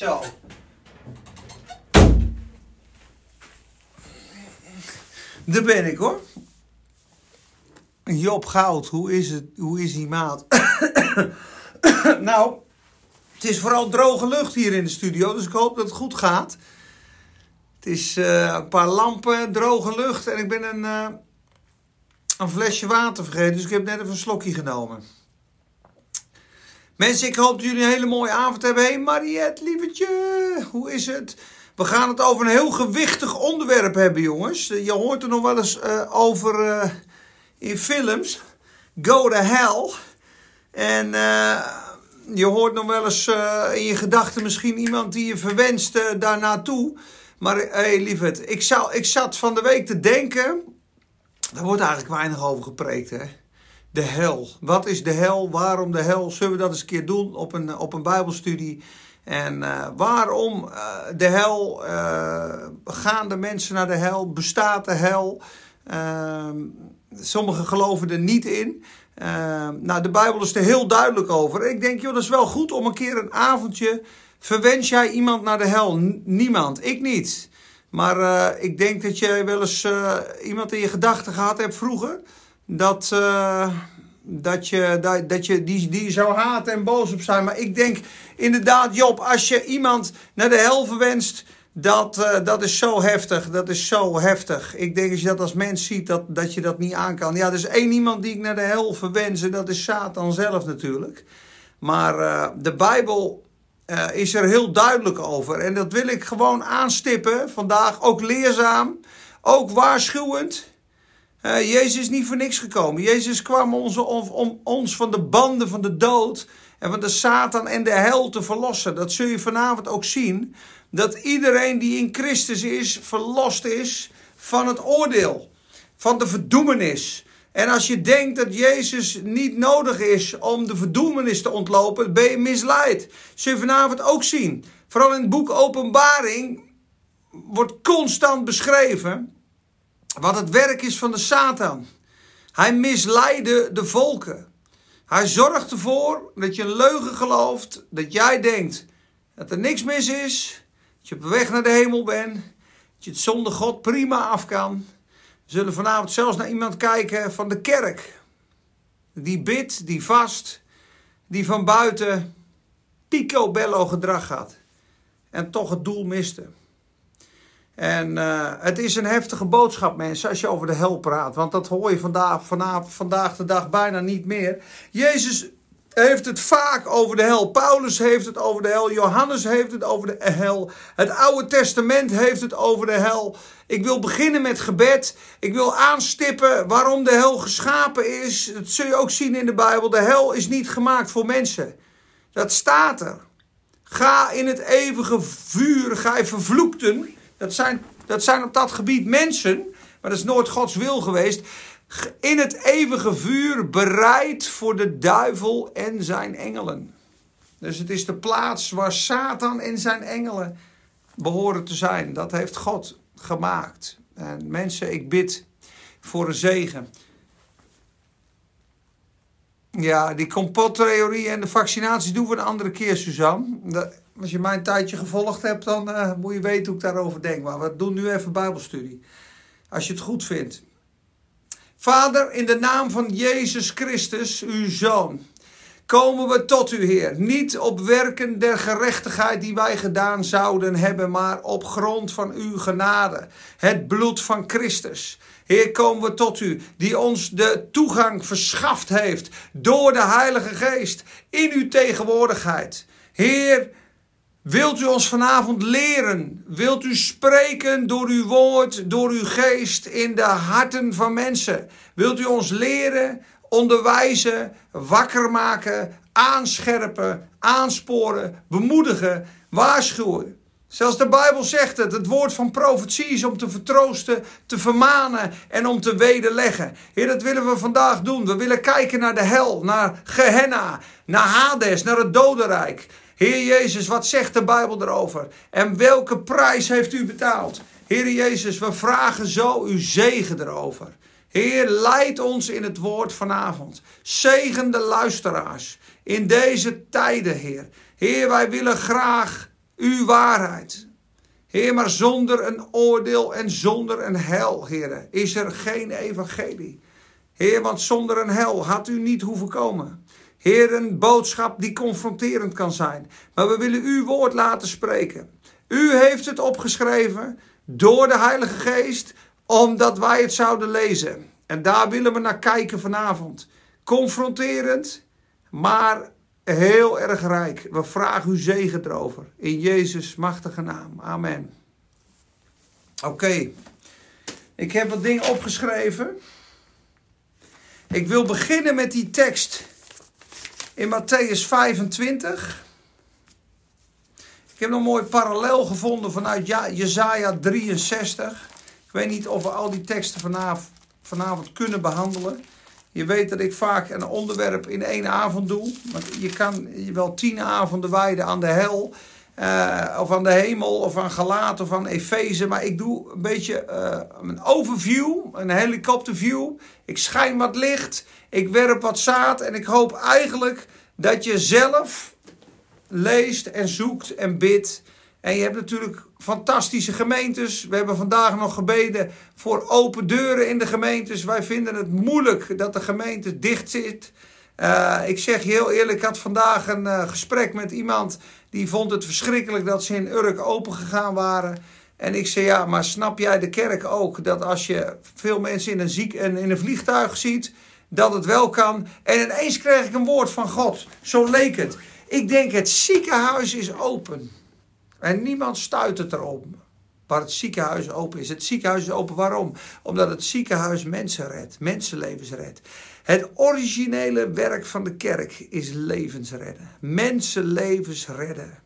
Zo. Daar ben ik hoor. Job Goud, hoe is, het, hoe is die maat? nou, het is vooral droge lucht hier in de studio, dus ik hoop dat het goed gaat. Het is uh, een paar lampen, droge lucht en ik ben een, uh, een flesje water vergeten, dus ik heb net even een slokje genomen. Mensen, ik hoop dat jullie een hele mooie avond hebben. Hey Mariette, lievertje, hoe is het? We gaan het over een heel gewichtig onderwerp hebben, jongens. Je hoort er nog wel eens uh, over uh, in films. Go to hell. En je hoort nog wel eens in je gedachten misschien iemand die je verwenst daar naartoe. Maar hé, hey, lieverd, ik, ik zat van de week te denken. Daar wordt eigenlijk weinig over gepreekt, hè? De hel. Wat is de hel? Waarom de hel? Zullen we dat eens een keer doen op een, op een Bijbelstudie? En uh, waarom uh, de hel? Uh, gaan de mensen naar de hel? Bestaat de hel? Ehm, sommigen geloven er niet in. Ehm, nou, de Bijbel is er heel duidelijk over. Ik denk, joh, dat is wel goed om een keer een avondje. Verwens jij iemand naar de hel? Niemand. Ik niet. Maar ik denk dat jij wel eens iemand in je gedachten gehad hebt vroeger. Dat dat je, dat, dat je die, die zou haten en boos op zijn. Maar ik denk inderdaad, Job, als je iemand naar de hel verwenst, dat, uh, dat is zo heftig. Dat is zo heftig. Ik denk als je dat als mens ziet, dat, dat je dat niet aan kan. Ja, er is één iemand die ik naar de hel verwens en dat is Satan zelf natuurlijk. Maar uh, de Bijbel is er heel duidelijk over. En dat wil ik gewoon aanstippen vandaag. Ook leerzaam, ook waarschuwend. Uh, Jezus is niet voor niks gekomen. Jezus kwam om, om, ons van de banden van de dood en van de Satan en de hel te verlossen. Dat zul je vanavond ook zien. Dat iedereen die in Christus is, verlost is van het oordeel, van de verdoemenis. En als je denkt dat Jezus niet nodig is om de verdoemenis te ontlopen, ben je misleid. Zul je vanavond ook zien. Vooral in het boek Openbaring wordt constant beschreven wat het werk is van de Satan. Hij misleidde de volken. Hij zorgt ervoor dat je een leugen gelooft, dat jij denkt dat er niks mis is, dat je op weg naar de hemel bent, dat je het zonder God prima af kan. We zullen vanavond zelfs naar iemand kijken van de kerk. Die bidt, die vast, die van buiten picobello gedrag had. En toch het doel miste. En uh, het is een heftige boodschap, mensen, als je over de hel praat. Want dat hoor je vandaag, vanavond, vandaag de dag bijna niet meer. Jezus heeft het vaak over de hel. Paulus heeft het over de hel. Johannes heeft het over de hel. Het Oude Testament heeft het over de hel. Ik wil beginnen met gebed. Ik wil aanstippen waarom de hel geschapen is. Dat zul je ook zien in de Bijbel. De hel is niet gemaakt voor mensen. Dat staat er. Ga in het eeuwige vuur, ga je vervloekten. Dat zijn, dat zijn op dat gebied mensen, maar dat is nooit Gods wil geweest. In het eeuwige vuur bereid voor de duivel en zijn engelen. Dus het is de plaats waar Satan en zijn engelen behoren te zijn. Dat heeft God gemaakt. En mensen, ik bid voor een zegen. Ja, die complottheorie en de vaccinaties doen we een andere keer, Suzanne. Als je mijn tijdje gevolgd hebt, dan uh, moet je weten hoe ik daarover denk. Maar we doen nu even Bijbelstudie. Als je het goed vindt. Vader, in de naam van Jezus Christus, uw Zoon, komen we tot u, Heer. Niet op werken der gerechtigheid die wij gedaan zouden hebben, maar op grond van uw genade. Het bloed van Christus. Heer, komen we tot u, die ons de toegang verschaft heeft door de Heilige Geest in uw tegenwoordigheid. Heer, Wilt u ons vanavond leren? Wilt u spreken door uw woord, door uw geest in de harten van mensen? Wilt u ons leren, onderwijzen, wakker maken, aanscherpen, aansporen, bemoedigen, waarschuwen? Zelfs de Bijbel zegt het. Het woord van profetie is om te vertroosten, te vermanen en om te wederleggen. Heer, dat willen we vandaag doen. We willen kijken naar de hel, naar Gehenna, naar Hades, naar het dodenrijk. Heer Jezus, wat zegt de Bijbel erover? En welke prijs heeft u betaald? Heer Jezus, we vragen zo uw zegen erover. Heer, leid ons in het woord vanavond. Zegen de luisteraars in deze tijden, Heer. Heer, wij willen graag uw waarheid. Heer, maar zonder een oordeel en zonder een hel, Heer, is er geen evangelie. Heer, want zonder een hel had u niet hoeven komen. Heer, een boodschap die confronterend kan zijn. Maar we willen uw woord laten spreken. U heeft het opgeschreven door de Heilige Geest, omdat wij het zouden lezen. En daar willen we naar kijken vanavond. Confronterend, maar heel erg rijk. We vragen uw zegen erover. In Jezus' machtige naam. Amen. Oké. Ik heb wat dingen opgeschreven. Ik wil beginnen met die tekst in Matthäus 25. Ik heb een mooi parallel gevonden vanuit Jezaja 63. Ik weet niet of we al die teksten vanavond, vanavond kunnen behandelen. Je weet dat ik vaak een onderwerp in één avond doe. Want je kan wel tien avonden wijden aan de hel. Uh, of aan de hemel, of aan Galaat, of aan Efeze. Maar ik doe een beetje uh, een overview, een helikopterview. Ik schijn wat licht, ik werp wat zaad. En ik hoop eigenlijk dat je zelf leest en zoekt en bidt. En je hebt natuurlijk fantastische gemeentes. We hebben vandaag nog gebeden voor open deuren in de gemeentes. Wij vinden het moeilijk dat de gemeente dicht zit. Uh, ik zeg heel eerlijk, ik had vandaag een uh, gesprek met iemand die vond het verschrikkelijk dat ze in Urk open gegaan waren. En ik zei ja, maar snap jij de kerk ook dat als je veel mensen in een, ziek, in een vliegtuig ziet, dat het wel kan. En ineens kreeg ik een woord van God. Zo leek het. Ik denk het ziekenhuis is open. En niemand stuit het erop. Waar het ziekenhuis open is. Het ziekenhuis is open waarom? Omdat het ziekenhuis mensen redt. Mensenlevens redt. Het originele werk van de kerk is levens redden. Mensenlevens redden.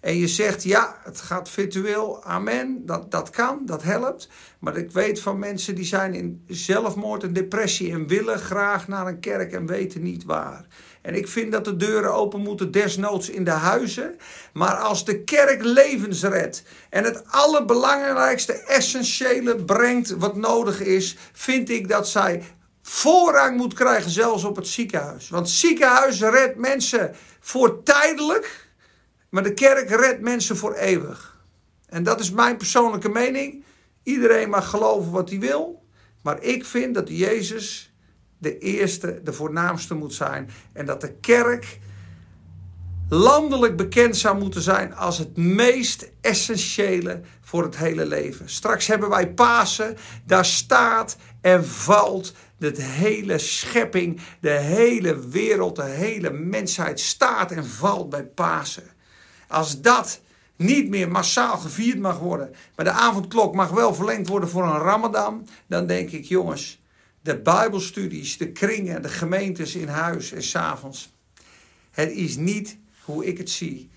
En je zegt, ja, het gaat virtueel, amen, dat, dat kan, dat helpt. Maar ik weet van mensen die zijn in zelfmoord en depressie en willen graag naar een kerk en weten niet waar. En ik vind dat de deuren open moeten, desnoods in de huizen. Maar als de kerk levens redt en het allerbelangrijkste, essentiële brengt wat nodig is, vind ik dat zij voorrang moet krijgen, zelfs op het ziekenhuis. Want het ziekenhuis redt mensen voor tijdelijk, maar de kerk redt mensen voor eeuwig. En dat is mijn persoonlijke mening. Iedereen mag geloven wat hij wil. Maar ik vind dat Jezus de eerste, de voornaamste moet zijn. En dat de kerk landelijk bekend zou moeten zijn als het meest essentiële voor het hele leven. Straks hebben wij Pasen, daar staat en valt de hele schepping, de hele wereld, de hele mensheid staat en valt bij Pasen. Als dat niet meer massaal gevierd mag worden, maar de avondklok mag wel verlengd worden voor een Ramadan, dan denk ik, jongens, de Bijbelstudies, de kringen, de gemeentes in huis en s'avonds. Het is niet hoe ik het zie.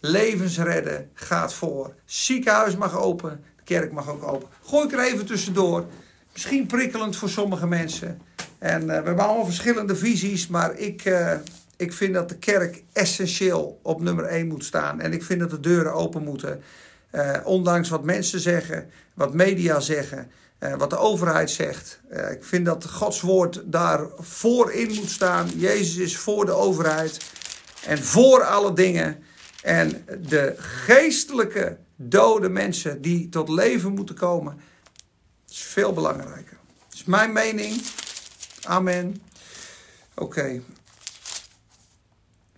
Levensredden gaat voor. Ziekenhuis mag open, de kerk mag ook open. Gooi ik er even tussendoor. Misschien prikkelend voor sommige mensen. En uh, we hebben allemaal verschillende visies, maar ik, uh, ik vind dat de kerk essentieel op nummer 1 moet staan. En ik vind dat de deuren open moeten. Uh, ondanks wat mensen zeggen, wat media zeggen, wat de overheid zegt. ik vind dat Gods woord daar voorin moet staan. Jezus is voor de overheid en voor alle dingen. En de geestelijke dode mensen die tot leven moeten komen, is veel belangrijker. Dat is mijn mening. Amen. Oké.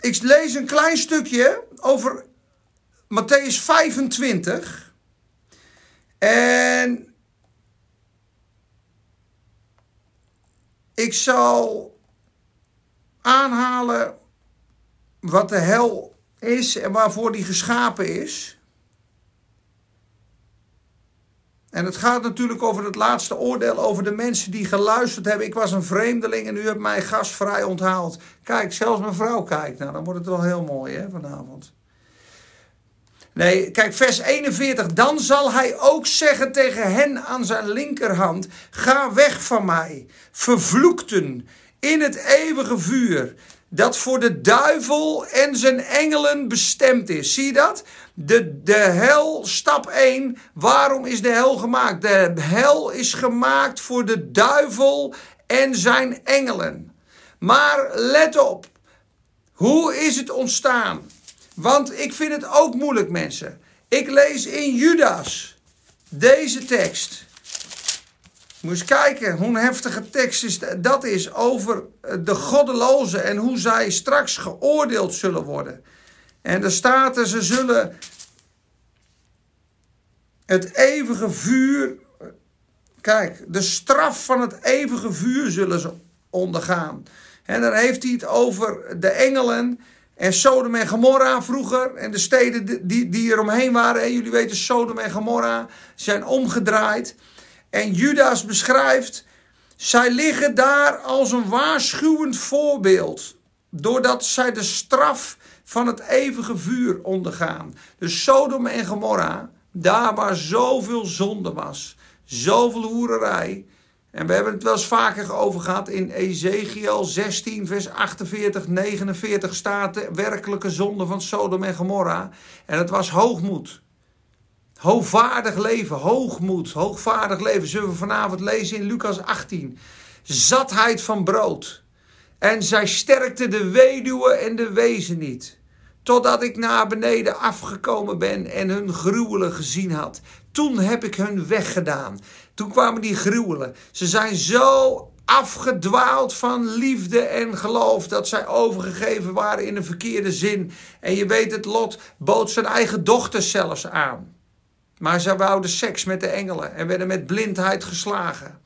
Ik lees een klein stukje over Matthäus 25. En ik zal aanhalen wat de hel is en waarvoor die geschapen is. En het gaat natuurlijk over het laatste oordeel over de mensen die geluisterd hebben. Ik was een vreemdeling en u hebt mij gastvrij onthaald. Kijk, zelfs mijn vrouw kijkt. Nou, dan wordt het wel heel mooi hè, vanavond. Nee, kijk, vers 41. Dan zal hij ook zeggen tegen hen aan zijn linkerhand: Ga weg van mij, vervloekten, in het eeuwige vuur dat voor de duivel en zijn engelen bestemd is. Zie je dat? De, de hel, stap 1. Waarom is de hel gemaakt? De hel is gemaakt voor de duivel en zijn engelen. Maar let op. Hoe is het ontstaan? Want ik vind het ook moeilijk, mensen. Ik lees in Judas deze tekst. Moet eens kijken hoe heftige tekst is, dat is over de goddelozen en hoe zij straks geoordeeld zullen worden. En er staat er, ze zullen het eeuwige vuur. Kijk, de straf van het eeuwige vuur zullen ze ondergaan. En dan heeft hij het over de engelen en Sodom en Gomorra vroeger. En de steden die, die er omheen waren. En jullie weten, Sodom en Gomorra zijn omgedraaid. En Judas beschrijft, zij liggen daar als een waarschuwend voorbeeld. Doordat zij de straf van het eeuwige vuur ondergaan. Dus Sodom en Gomorra, daar waar zoveel zonde was, zoveel hoererij. En we hebben het wel eens vaker over gehad in Ezekiel 16, vers 48, 49 staat de werkelijke zonde van Sodom en Gomorra. En het was hoogmoed. Hoogvaardig leven, hoogmoed, hoogvaardig leven. Zullen we vanavond lezen in Lucas 18. Zatheid van brood. En zij sterkte de weduwe en de wezen niet. Totdat ik naar beneden afgekomen ben en hun gruwelen gezien had. Toen heb ik hun weggedaan. Toen kwamen die gruwelen. Ze zijn zo afgedwaald van liefde en geloof dat zij overgegeven waren in een verkeerde zin. En je weet het, Lot bood zijn eigen dochters zelfs aan. Maar zij wouden seks met de engelen en werden met blindheid geslagen.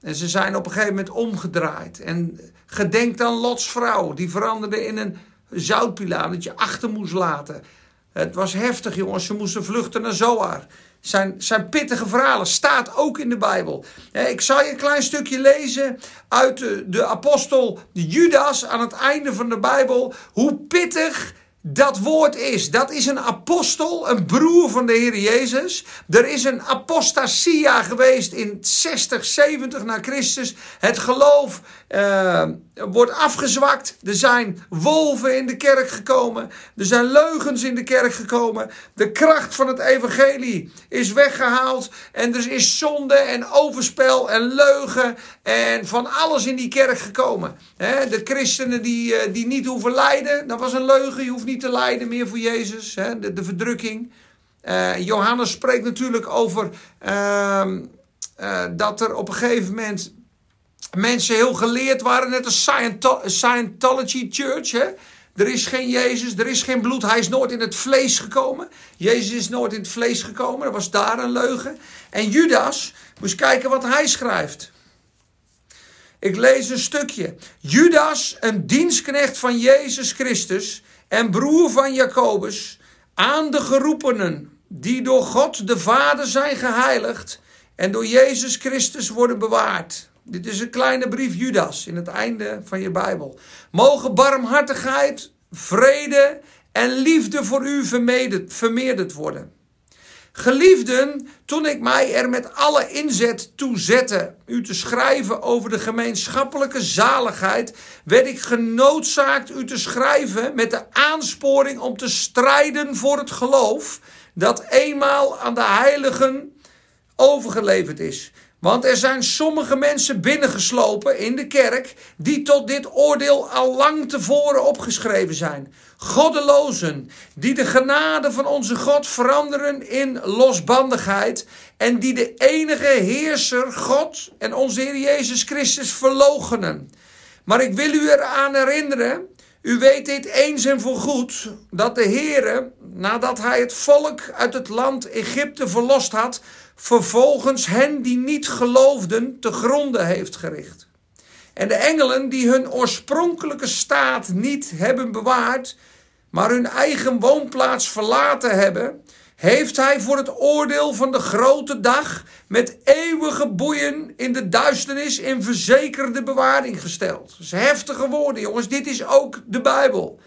En ze zijn op een gegeven moment omgedraaid. En gedenk dan Lots vrouw, die veranderde in een zoutpilaar dat je achter moest laten. Het was heftig, jongens. Ze moesten vluchten naar Zoar. Zijn, zijn pittige verhalen. Staat ook in de Bijbel. Ik zal je een klein stukje lezen uit de, de apostel Judas aan het einde van de Bijbel. Hoe pittig dat woord is. Dat is een apostel, een broer van de Heer Jezus. Er is een apostasia geweest in 60, 70 na Christus. Het geloof uh, wordt afgezwakt. Er zijn wolven in de kerk gekomen. Er zijn leugens in de kerk gekomen. De kracht van het evangelie is weggehaald. En er is zonde en overspel en leugen en van alles in die kerk gekomen. de christenen die, eh, die niet hoeven lijden, dat was een leugen. Je hoeft niet te lijden meer voor Jezus. de, de verdrukking. Uh, Johannes spreekt natuurlijk over uh, uh, dat er op een gegeven moment mensen heel geleerd waren, net als Scientology Church. Hè? Er is geen Jezus, er is geen bloed. Hij is nooit in het vlees gekomen. Jezus is nooit in het vlees gekomen. Er was daar een leugen. En Judas, moest kijken wat hij schrijft. Ik lees een stukje. Judas, een dienstknecht van Jezus Christus en broer van Jacobus, aan de geroepenen die door God de Vader zijn geheiligd en door Jezus Christus worden bewaard. Dit is een kleine brief Judas in het einde van je Bijbel. Mogen barmhartigheid, vrede en liefde voor u vermeerderd worden. Geliefden, toen ik mij er met alle inzet toe zette u te schrijven over de gemeenschappelijke zaligheid, werd ik genoodzaakt u te schrijven met de aansporing om te strijden voor het geloof dat eenmaal aan de heiligen overgeleverd is. Want er zijn sommige mensen binnengeslopen in de kerk die tot dit oordeel al lang tevoren opgeschreven zijn. Goddelozen die de genade van onze God veranderen in losbandigheid en die de enige heerser God en onze Heer Jezus Christus verloochenen. Maar ik wil u eraan herinneren, u weet dit eens en voorgoed, dat de Heere, nadat hij het volk uit het land Egypte verlost had, vervolgens hen die niet geloofden te gronden heeft gericht. En de engelen die hun oorspronkelijke staat niet hebben bewaard, maar hun eigen woonplaats verlaten hebben, heeft hij voor het oordeel van de grote dag met eeuwige boeien in de duisternis in verzekerde bewaring gesteld. Heftige woorden, jongens. Dit is ook de Bijbel.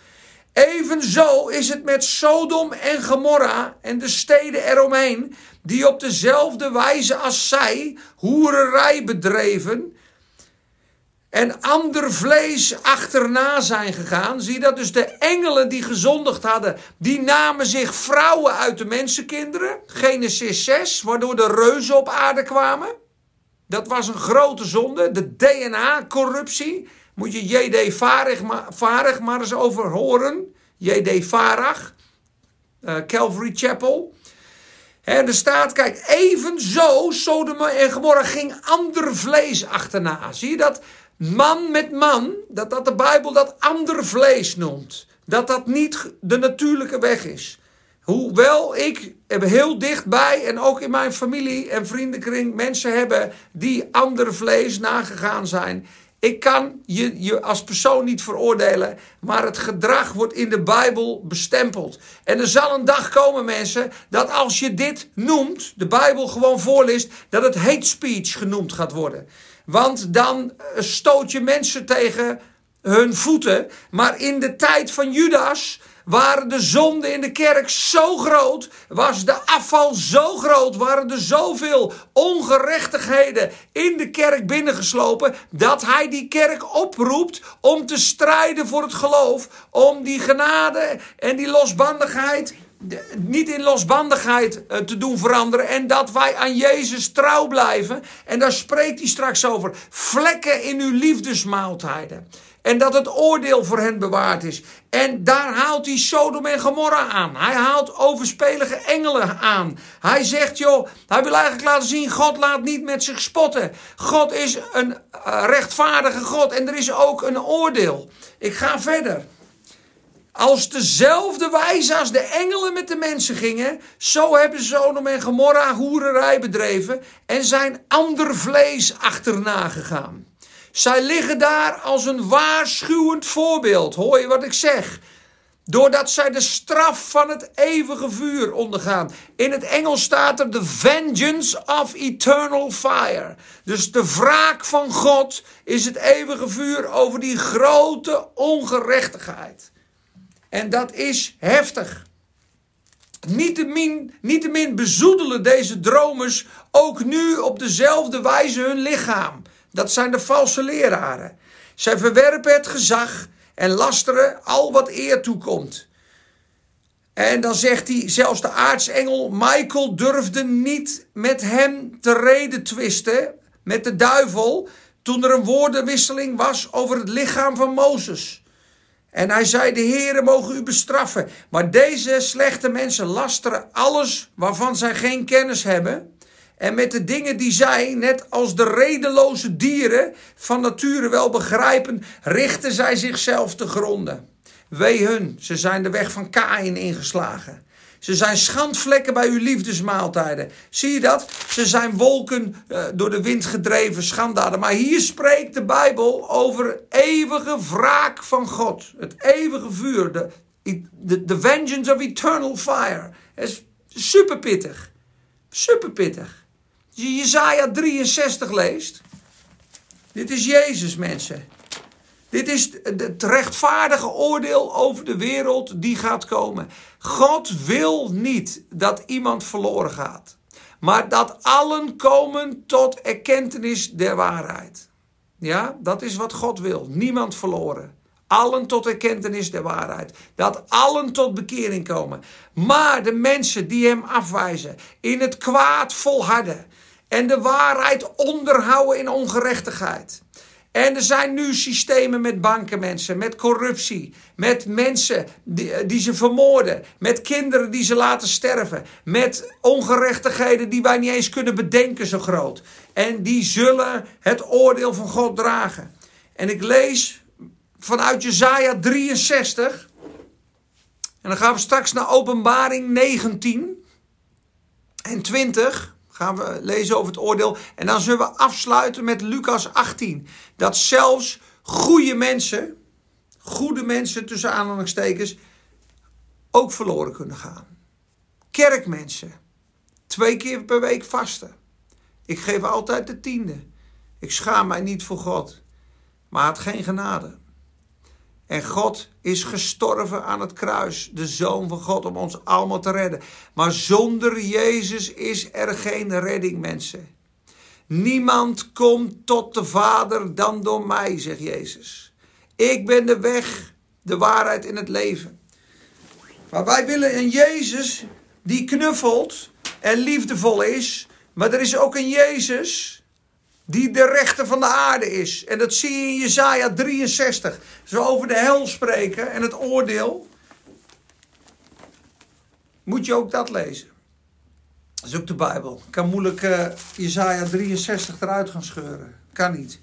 Evenzo is het met Sodom en Gomorra en de steden eromheen, die op dezelfde wijze als zij hoererij bedreven en ander vlees achterna zijn gegaan. Zie dat dus de engelen die gezondigd hadden, die namen zich vrouwen uit de mensenkinderen. Genesis 6, waardoor de reuzen op aarde kwamen. Dat was een grote zonde, de DNA-corruptie. Moet je J.D. Varig Varig maar eens over horen. J.D. Farag, uh, Calvary Chapel. En er staat, kijk, evenzo Sodom en Gomorra ging ander vlees achterna. Zie je dat? Man met man, dat, dat de Bijbel dat ander vlees noemt. Dat dat niet de natuurlijke weg is. Hoewel ik heel dichtbij en ook in mijn familie en vriendenkring mensen hebben die ander vlees nagegaan zijn. Ik kan je, je als persoon niet veroordelen, maar het gedrag wordt in de Bijbel bestempeld. En er zal een dag komen, mensen, dat als je dit noemt, de Bijbel gewoon voorleest, dat het hate speech genoemd gaat worden. Want dan eh, stoot je mensen tegen hun voeten. Maar in de tijd van Judas waren de zonden in de kerk zo groot, was de afval zo groot, waren er zoveel ongerechtigheden in de kerk binnengeslopen, dat hij die kerk oproept om te strijden voor het geloof, om die genade en die losbandigheid niet in losbandigheid eh, te doen veranderen. En dat wij aan Jezus trouw blijven. En daar spreekt hij straks over. Vlekken in uw liefdesmaaltijden. En dat het oordeel voor hen bewaard is. En daar haalt hij Sodom en Gomorra aan. Hij haalt overspelige engelen aan. Hij zegt, joh, hij wil eigenlijk laten zien: God laat niet met zich spotten. God is een eh, rechtvaardige God en er is ook een oordeel. Ik ga verder. Als dezelfde wijze als de engelen met de mensen gingen, zo hebben Sodom en Gomorra hoererij bedreven en zijn ander vlees achterna gegaan. Zij liggen daar als een waarschuwend voorbeeld. Hoor je wat ik zeg? Doordat zij de straf van het eeuwige vuur ondergaan. In het Engels staat er the vengeance of eternal fire. Dus de wraak van God is het eeuwige vuur over die grote ongerechtigheid. En dat is heftig. Niettemin, niettemin bezoedelen deze dromers ook nu op dezelfde wijze hun lichaam. Dat zijn de valse leraren. Zij verwerpen het gezag en lasteren al wat eer toekomt. En dan zegt hij, zelfs de aartsengel Michael durfde niet met hem te reden twisten, met de duivel, toen er een woordenwisseling was over het lichaam van Mozes. En hij zei, de Heere mogen u bestraffen. Maar deze slechte mensen lasteren alles waarvan zij geen kennis hebben. En met de dingen die zij, net als de redeloze dieren van nature wel begrijpen, richten zij zichzelf te gronden. Wee hun, ze zijn de weg van Kain ingeslagen. Ze zijn schandvlekken bij uw liefdesmaaltijden. Zie je dat? Ze zijn wolken uh, door de wind gedreven schandaden. Maar hier spreekt de Bijbel over eeuwige wraak van God. Het eeuwige vuur. De, de, de vengeance of eternal fire. Het is super pittig. Super pittig je Jezaja 63 leest. Dit is Jezus, mensen. Dit is het rechtvaardige oordeel over de wereld die gaat komen. God wil niet dat iemand verloren gaat, maar dat allen komen tot erkentenis der waarheid. Ja, dat is wat God wil. Niemand verloren. Allen tot erkentenis der waarheid. Dat allen tot bekering komen. Maar de mensen die hem afwijzen, in het kwaad volharden, en de waarheid onderhouden in ongerechtigheid. En er zijn nu systemen met banken, mensen, met corruptie, met mensen die, die, ze vermoorden, met kinderen die ze laten sterven, met ongerechtigheden die wij niet eens kunnen bedenken zo groot. En die zullen het oordeel van God dragen. En ik lees vanuit Jezaja 63. En dan gaan we straks naar Openbaring 19 en 20 gaan we lezen over het oordeel. En dan zullen we afsluiten met Lucas 18. Dat zelfs goede mensen, goede mensen tussen aanhalingstekens, ook verloren kunnen gaan. Kerkmensen, twee keer per week vasten. Ik geef altijd de tiende. Ik schaam mij niet voor God, maar had geen genade. En God is gestorven aan het kruis, de Zoon van God, om ons allemaal te redden. Maar zonder Jezus is er geen redding, mensen. Niemand komt tot de Vader dan door mij, zegt Jezus. Ik ben de weg, de waarheid in het leven. Maar wij willen een Jezus die knuffelt en liefdevol is. Maar er is ook een Jezus die de rechter van de aarde is. En dat zie je in Jesaja 63. Zo over de hel spreken en het oordeel. Moet je ook dat lezen. Dat is ook de Bijbel. Kan moeilijk uh, Jezaja 63 eruit gaan scheuren. Kan niet.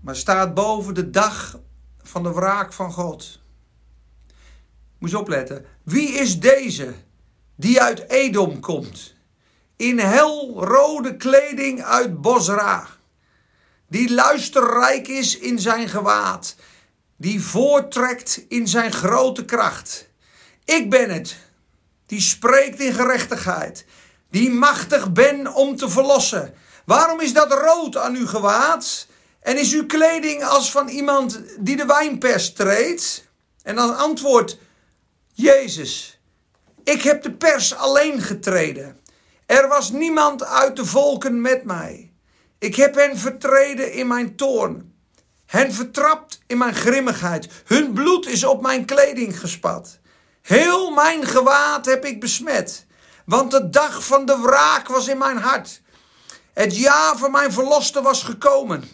Maar staat boven de dag van de wraak van God. Moet je opletten. Wie is deze die uit Edom komt? In helrode kleding uit Bosra. Die luisterrijk is in zijn gewaad. Die voortrekt in zijn grote kracht. Ik ben het. Die spreekt in gerechtigheid. Die machtig ben om te verlossen. Waarom is dat rood aan uw gewaad? En is uw kleding als van iemand die de wijnpers treedt? En dan antwoordt Jezus: Ik heb de pers alleen getreden. Er was niemand uit de volken met mij. Ik heb hen vertreden in mijn toorn. Hen vertrapt in mijn grimmigheid. Hun bloed is op mijn kleding gespat. Heel mijn gewaad heb ik besmet. Want de dag van de wraak was in mijn hart. Het jaar van mijn verloste was gekomen.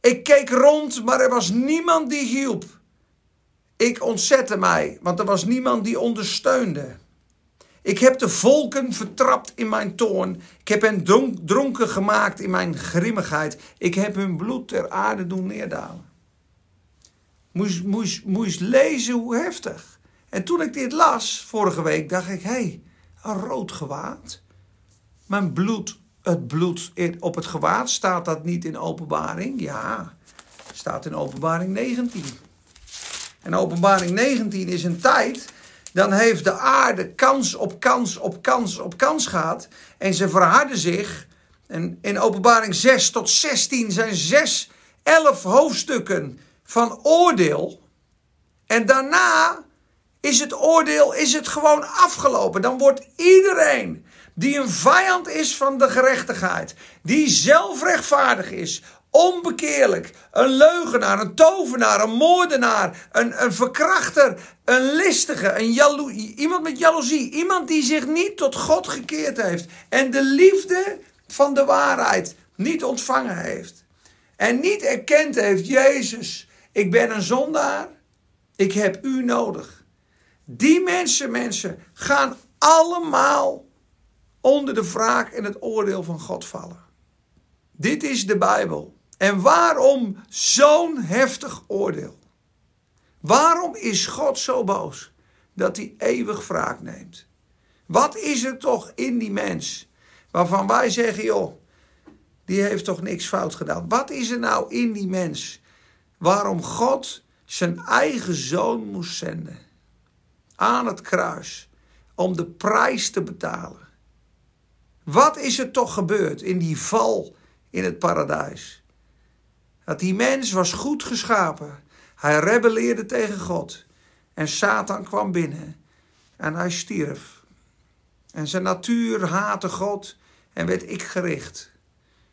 Ik keek rond, maar er was niemand die hielp. Ik ontzette mij, want er was niemand die ondersteunde. Ik heb de volken vertrapt in mijn toorn. Ik heb hen dronken gemaakt in mijn grimmigheid. Ik heb hun bloed ter aarde doen neerdalen. Moest, moest lezen hoe heftig. En toen ik dit las vorige week, dacht ik: hé, hey, een rood gewaad. Mijn bloed het bloed op het gewaad. Staat dat niet in openbaring? Ja, staat in openbaring 19. En openbaring 19 is een tijd, dan heeft de aarde kans op kans op kans op kans gehad. En ze verharden zich. En in openbaring 6 tot 16 zijn 6, 11 hoofdstukken van oordeel. En daarna is het oordeel is het gewoon afgelopen. Dan wordt iedereen die een vijand is van de gerechtigheid, die zelfrechtvaardig is, onbekeerlijk, een leugenaar, een tovenaar, een moordenaar, een, een verkrachter, een listige, een iemand met jaloezie, iemand die zich niet tot God gekeerd heeft en de liefde van de waarheid niet ontvangen heeft en niet erkend heeft, Jezus, ik ben een zondaar, ik heb u nodig. Die mensen, mensen, gaan allemaal onder de wraak en het oordeel van God vallen. Dit is de Bijbel. En waarom zo'n heftig oordeel? Waarom is God zo boos dat hij eeuwig wraak neemt? Wat is er toch in die mens waarvan wij zeggen, joh, die heeft toch niks fout gedaan? Wat is er nou in die mens waarom God zijn eigen zoon moest zenden aan het kruis om de prijs te betalen? Wat is er toch gebeurd in die val in het paradijs? Dat die mens was goed geschapen. Hij rebelleerde tegen God. En Satan kwam binnen. En hij stierf. En zijn natuur haatte God en werd ik gericht.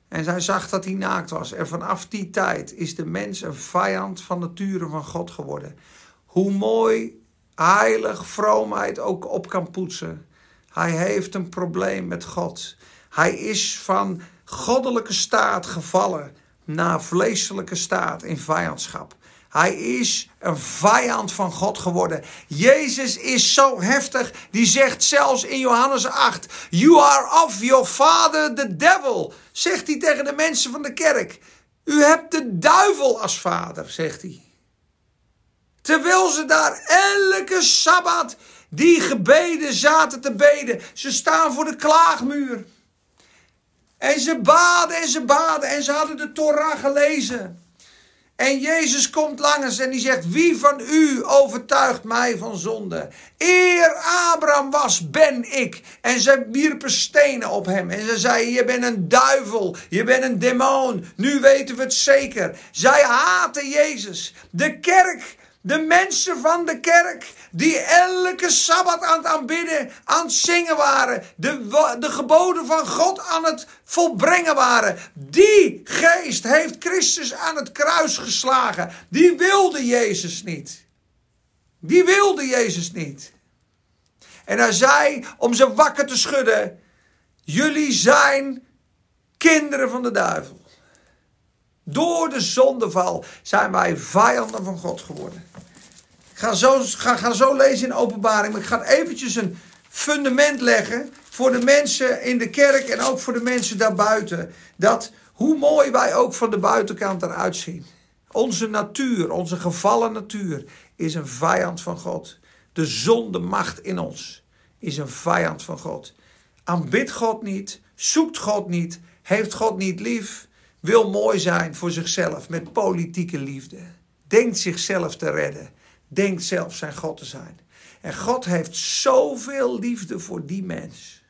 En hij zag dat hij naakt was. En vanaf die tijd is de mens een vijand van nature van God geworden. Hoe mooi, heilig, vroomheid ook op kan poetsen. Hij heeft een probleem met God. Hij is van goddelijke staat gevallen naar vleeselijke staat in vijandschap. Hij is een vijand van God geworden. Jezus is zo heftig, die zegt zelfs in Johannes 8: You are of your father the devil. Zegt hij tegen de mensen van de kerk. U hebt de duivel als vader, zegt hij. Terwijl ze daar elke sabbat die gebeden zaten te beden. Ze staan voor de klaagmuur. En ze baden en ze baden en ze hadden de Torah gelezen. En Jezus komt langs en die zegt: Wie van u overtuigt mij van zonde? Eer Abraham was, ben ik. En ze wierpen stenen op hem. En ze zeiden: Je bent een duivel, je bent een demon. Nu weten we het zeker. Zij haten Jezus. De kerk de mensen van de kerk, die elke sabbat aan het aanbidden, aan het zingen waren, de, de geboden van God aan het volbrengen waren. Die geest heeft Christus aan het kruis geslagen. Die wilde Jezus niet. Die wilde Jezus niet. En hij zei om ze wakker te schudden: Jullie zijn kinderen van de duivel. Door de zondeval zijn wij vijanden van God geworden. Ik ga zo, ga, ga zo lezen in openbaring, maar ik ga eventjes een fundament leggen voor de mensen in de kerk en ook voor de mensen daarbuiten. Dat hoe mooi wij ook van de buitenkant eruit zien. Onze natuur, onze gevallen natuur, is een vijand van God. De zonde macht in ons is een vijand van God. Aanbid God niet, zoekt God niet, heeft God niet lief, wil mooi zijn voor zichzelf met politieke liefde. Denkt zichzelf te redden, denkt zelf zijn God te zijn. En God heeft zoveel liefde voor die mens.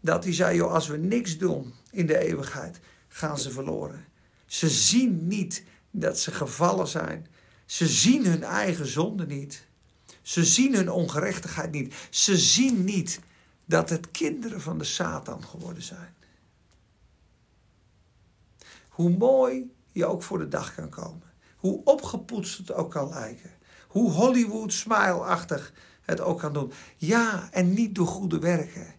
Dat hij zei, joh, als we niks doen in de eeuwigheid, gaan ze verloren. Ze zien niet dat ze gevallen zijn. Ze zien hun eigen zonde niet. Ze zien hun ongerechtigheid niet. Ze zien niet dat het kinderen van de Satan geworden zijn. Hoe mooi je ook voor de dag kan komen. Hoe opgepoetst het ook kan lijken. Hoe Hollywood smile-achtig het ook kan doen. Ja, en niet door goede werken.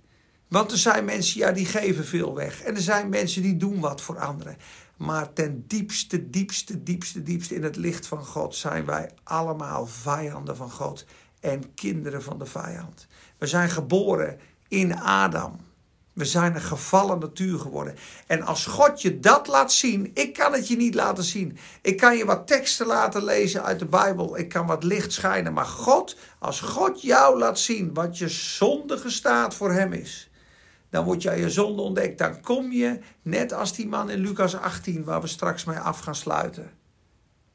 Want er zijn mensen, ja, die geven veel weg. En er zijn mensen die doen wat voor anderen. Maar ten diepste, diepste, diepste, diepste in het licht van God zijn wij allemaal vijanden van God en kinderen van de vijand. We zijn geboren in Adam. We zijn een gevallen natuur geworden. En als God je dat laat zien, ik kan het je niet laten zien. Ik kan je wat teksten laten lezen uit de Bijbel. Ik kan wat licht schijnen. Maar God, als God jou laat zien wat je zondige staat voor hem is. Dan wordt jij je zonde ontdekt. Dan kom je, net als die man in Lucas 18, waar we straks mee af gaan sluiten.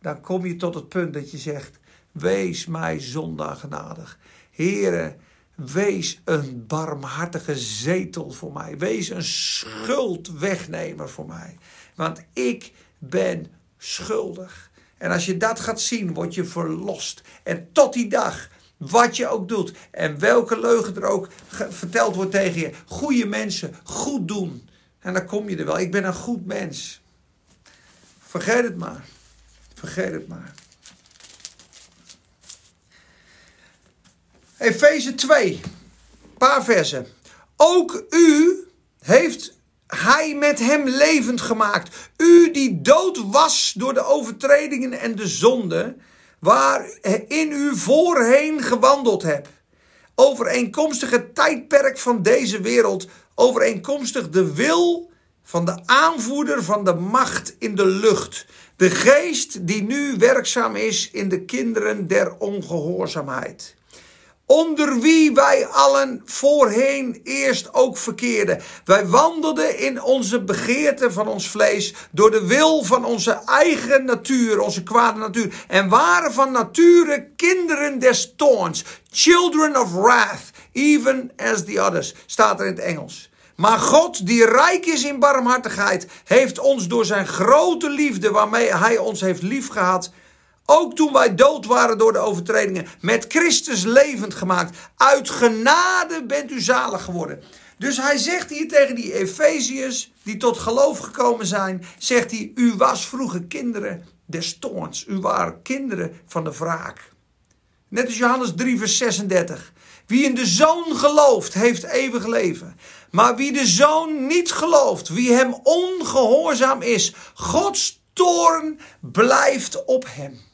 Dan kom je tot het punt dat je zegt, wees mij zondag genadig. Heren, Wees een barmhartige zetel voor mij. Wees een schuldwegnemer voor mij. Want ik ben schuldig. En als je dat gaat zien, word je verlost. En tot die dag, wat je ook doet en welke leugen er ook verteld wordt tegen je. Goede mensen, goed doen. En dan kom je er wel. Ik ben een goed mens. Vergeet het maar. Vergeet het maar. Efeze 2, paar versen. Ook u heeft hij met hem levend gemaakt. U die dood was door de overtredingen en de zonden, waarin u voorheen gewandeld hebt. Overeenkomstig het tijdperk van deze wereld, overeenkomstig de wil van de aanvoerder van de macht in de lucht. De geest die nu werkzaam is in de kinderen der ongehoorzaamheid onder wie wij allen voorheen eerst ook verkeerden. Wij wandelden in onze begeerte van ons vlees door de wil van onze eigen natuur, onze kwade natuur, en waren van nature kinderen des toorns, children of wrath, even as the others, staat er in het Engels. Maar God, die rijk is in barmhartigheid, heeft ons door zijn grote liefde waarmee hij ons heeft liefgehad, ook toen wij dood waren door de overtredingen, met Christus levend gemaakt. Uit genade bent u zalig geworden. Dus hij zegt hier tegen die Efeziërs, die tot geloof gekomen zijn, zegt hij, u was vroeger kinderen des toorns. U waren kinderen van de wraak. Net als Johannes 3 vers 36. Wie in de Zoon gelooft, heeft eeuwig leven. Maar wie de Zoon niet gelooft, wie hem ongehoorzaam is, Gods toorn blijft op hem.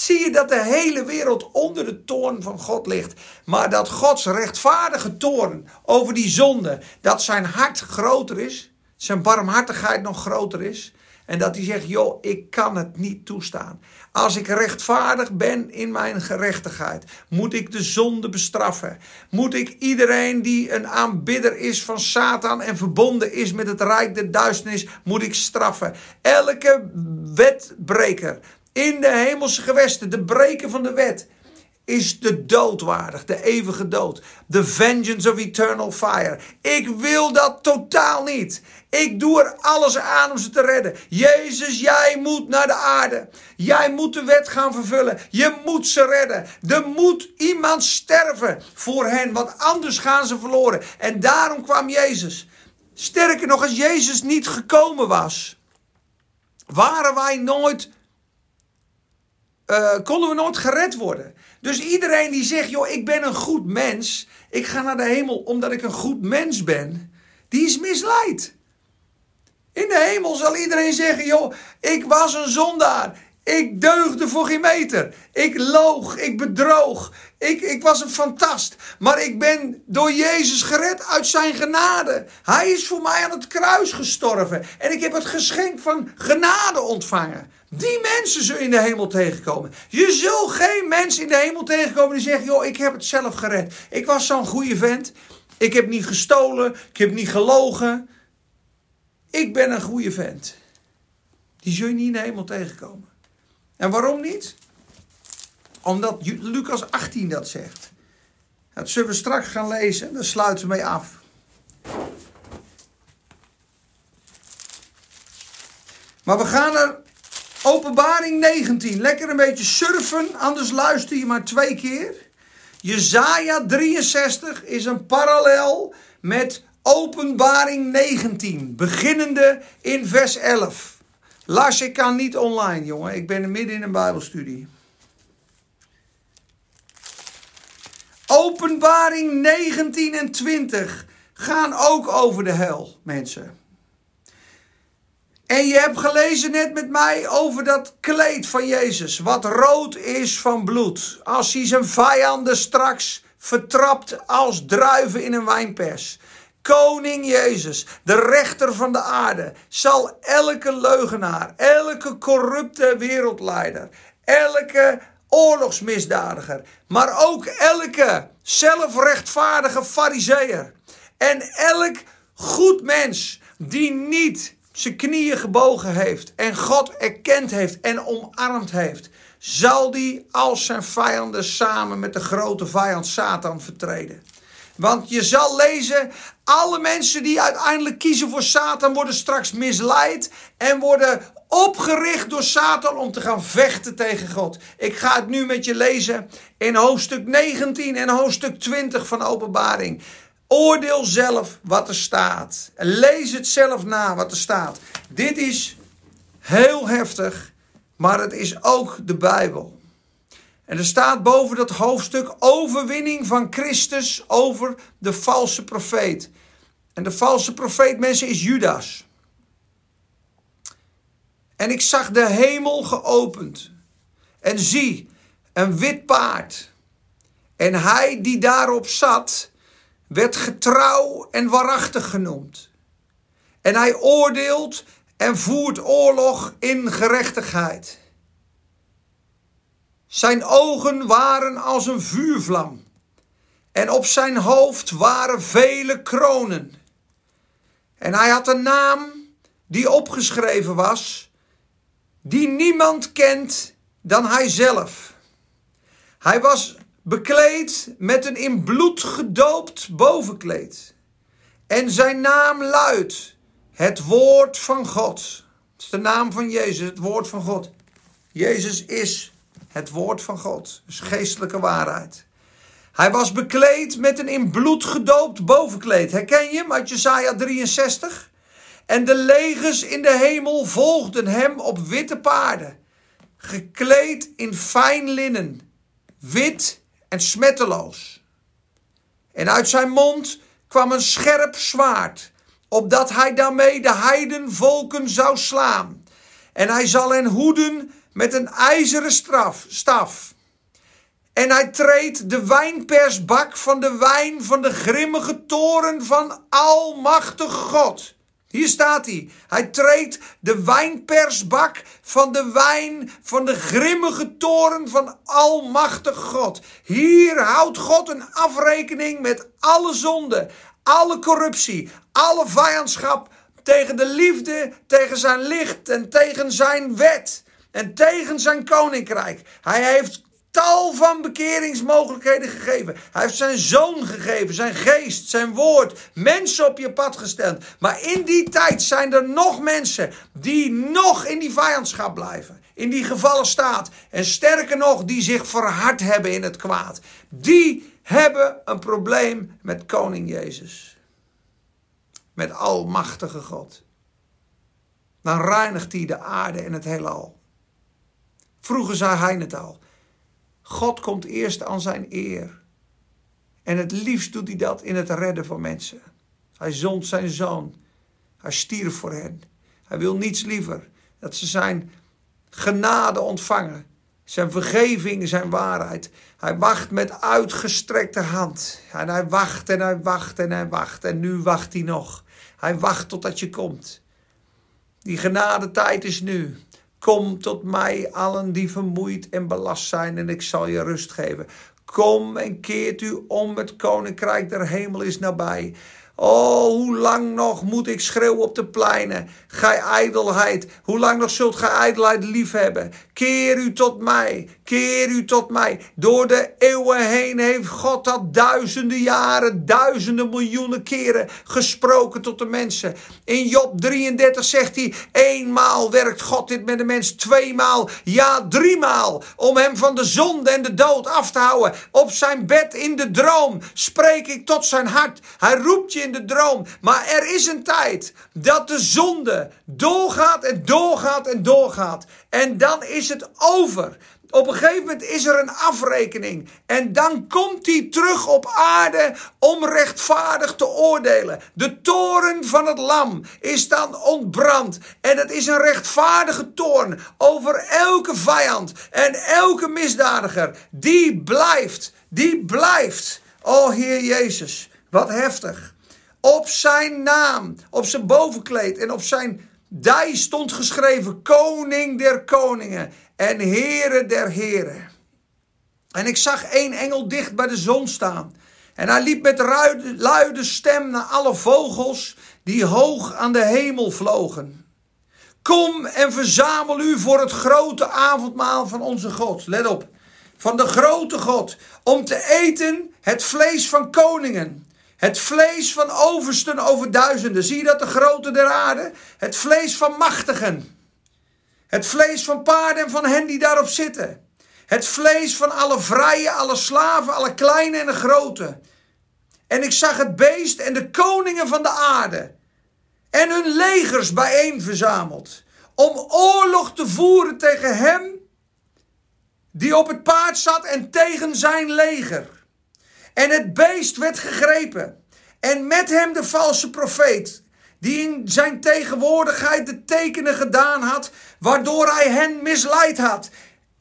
Zie je dat de hele wereld onder de toorn van God ligt. Maar dat Gods rechtvaardige toorn over die zonde, dat zijn hart groter is. Zijn barmhartigheid nog groter is. En dat hij zegt, joh, ik kan het niet toestaan. Als ik rechtvaardig ben in mijn gerechtigheid, moet ik de zonde bestraffen. Moet ik iedereen die een aanbidder is van Satan en verbonden is met het rijk der duisternis, moet ik straffen. Elke wetbreker in de hemelse gewesten, de breken van de wet, is de dood waardig, de eeuwige dood. The vengeance of eternal fire. Ik wil dat totaal niet. Ik doe er alles aan om ze te redden. Jezus, jij moet naar de aarde. Jij moet de wet gaan vervullen. Je moet ze redden. Er moet iemand sterven voor hen, want anders gaan ze verloren. En daarom kwam Jezus. Sterker nog, als Jezus niet gekomen was, waren wij nooit uh, konden we nooit gered worden. Dus iedereen die zegt, joh, ik ben een goed mens, ik ga naar de hemel omdat ik een goed mens ben, die is misleid. In de hemel zal iedereen zeggen, joh, ik was een zondaar. Ik deugde voor geen meter. Ik loog, ik bedroog. Ik, ik was een fantast. Maar ik ben door Jezus gered uit zijn genade. Hij is voor mij aan het kruis gestorven. En ik heb het geschenk van genade ontvangen. Die mensen zullen in de hemel tegenkomen. Je zult geen mens in de hemel tegenkomen die zegt: Joh, ik heb het zelf gered. Ik was zo'n goede vent. Ik heb niet gestolen. Ik heb niet gelogen. Ik ben een goede vent. Die zul je niet in de hemel tegenkomen. En waarom niet? Omdat Lucas 18 dat zegt. Dat zullen we straks gaan lezen. Daar sluiten we mee af. Maar we gaan er Openbaring 19. Lekker een beetje surfen, anders luister je maar twee keer. Jezaja 63 is een parallel met Openbaring 19, beginnende in vers 11. Lars, ik kan niet online, jongen. Ik ben midden in een Bijbelstudie. Openbaring 19 en 20 gaan ook over de hel, mensen. En je hebt gelezen net met mij over dat kleed van Jezus, wat rood is van bloed. Als hij zijn vijanden straks vertrapt als druiven in een wijnpers. Koning Jezus, de rechter van de aarde, zal elke leugenaar, elke corrupte wereldleider, elke oorlogsmisdadiger, maar ook elke zelfrechtvaardige fariseer en elk goed mens die niet zijn knieën gebogen heeft en God erkend heeft en omarmd heeft, zal die als zijn vijanden samen met de grote vijand Satan vertreden. Want je zal lezen, alle mensen die uiteindelijk kiezen voor Satan worden straks misleid en worden opgericht door Satan om te gaan vechten tegen God. Ik ga het nu met je lezen in hoofdstuk 19 en hoofdstuk 20 van Openbaring. Oordeel zelf wat er staat. Lees het zelf na wat er staat. Dit is heel heftig, maar het is ook de Bijbel. En er staat boven dat hoofdstuk overwinning van Christus over de valse profeet. En de valse profeet, mensen, is Judas. En ik zag de hemel geopend. En zie, een wit paard. En hij die daarop zat, werd getrouw en waarachtig genoemd. En hij oordeelt en voert oorlog in gerechtigheid. Zijn ogen waren als een vuurvlam. En op zijn hoofd waren vele kronen. En hij had een naam die opgeschreven was, die niemand kent dan hij zelf. Hij was bekleed met een in bloed gedoopt bovenkleed. En zijn naam luidt het woord van God. Het is de naam van Jezus, het woord van God. Jezus is het woord van God, dus geestelijke waarheid. Hij was bekleed met een in bloed gedoopt bovenkleed. Herken je hem uit Jesaja 63? En de legers in de hemel volgden hem op witte paarden, gekleed in fijn linnen, wit en smetteloos. En uit zijn mond kwam een scherp zwaard, opdat hij daarmee de heidenvolken zou slaan. En hij zal hen hoeden met een ijzeren straf, staf. En hij treedt de wijnpersbak van de wijn van de grimmige toren van Almachtig God. Hier staat hij. Hij treedt de wijnpersbak van de wijn van de grimmige toren van Almachtig God. Hier houdt God een afrekening met alle zonde, alle corruptie, alle vijandschap tegen de liefde, tegen zijn licht en tegen zijn wet en tegen zijn koninkrijk. Hij heeft tal van bekeringsmogelijkheden gegeven. Hij heeft zijn zoon gegeven, zijn geest, zijn woord, mensen op je pad gesteld. Maar in die tijd zijn er nog mensen die nog in die vijandschap blijven. In die gevallen staat. En sterker nog, die zich verhard hebben in het kwaad. Die hebben een probleem met koning Jezus. Met almachtige God. Dan reinigt hij de aarde en het heelal. Vroeger zei hij het al. God komt eerst aan zijn eer. En het liefst doet hij dat in het redden van mensen. Hij zond zijn zoon. Hij stierf voor hen. Hij wil niets liever dat ze zijn genade ontvangen. Zijn vergeving, zijn waarheid. Hij wacht met uitgestrekte hand. En hij wacht en hij wacht en hij wacht. En nu wacht hij nog. Hij wacht totdat je komt. Die genadetijd is nu. Kom tot mij, allen die vermoeid en belast zijn, en ik zal je rust geven. Kom en keert u om, het koninkrijk der hemel is nabij. Oh, hoe lang nog moet ik schreeuwen op de pleinen? Gij ijdelheid, hoe lang nog zult gij ijdelheid liefhebben? Keer u tot mij, keer u tot mij. Door de eeuwen heen heeft God dat duizenden jaren, duizenden miljoenen keren gesproken tot de mensen. In Job 33 zegt hij, eenmaal werkt God dit met de mens, tweemaal, ja driemaal, om hem van de zonde en de dood af te houden. Op zijn bed in de droom spreek ik tot zijn hart. Hij roept je de droom. Maar er is een tijd dat de zonde doorgaat en doorgaat en doorgaat. En dan is het over. Op een gegeven moment is er een afrekening. En dan komt hij terug op aarde om rechtvaardig te oordelen. De toren van het lam is dan ontbrand. En het is een rechtvaardige toorn over elke vijand en elke misdadiger. Die blijft, die blijft. O Heer Jezus, wat heftig. Op zijn naam, op zijn bovenkleed en op zijn dij stond geschreven: Koning der koningen en Heere der heren. En ik zag één engel dicht bij de zon staan. En hij liep met luide, luide stem naar alle vogels die hoog aan de hemel vlogen. Kom en verzamel u voor het grote avondmaal van onze God. Let op. Van de grote God. Om te eten het vlees van koningen het vlees van oversten over duizenden. Zie je dat de grote der aarde? Het vlees van machtigen. Het vlees van paarden en van hen die daarop zitten. Het vlees van alle vrije, alle slaven, alle kleine en de grote. En ik zag het beest en de koningen van de aarde. En hun legers bijeen verzameld. Om oorlog te voeren tegen hem die op het paard zat en tegen zijn leger. En het beest werd gegrepen. En met hem de valse profeet, die in zijn tegenwoordigheid de tekenen gedaan had, waardoor hij hen misleid had.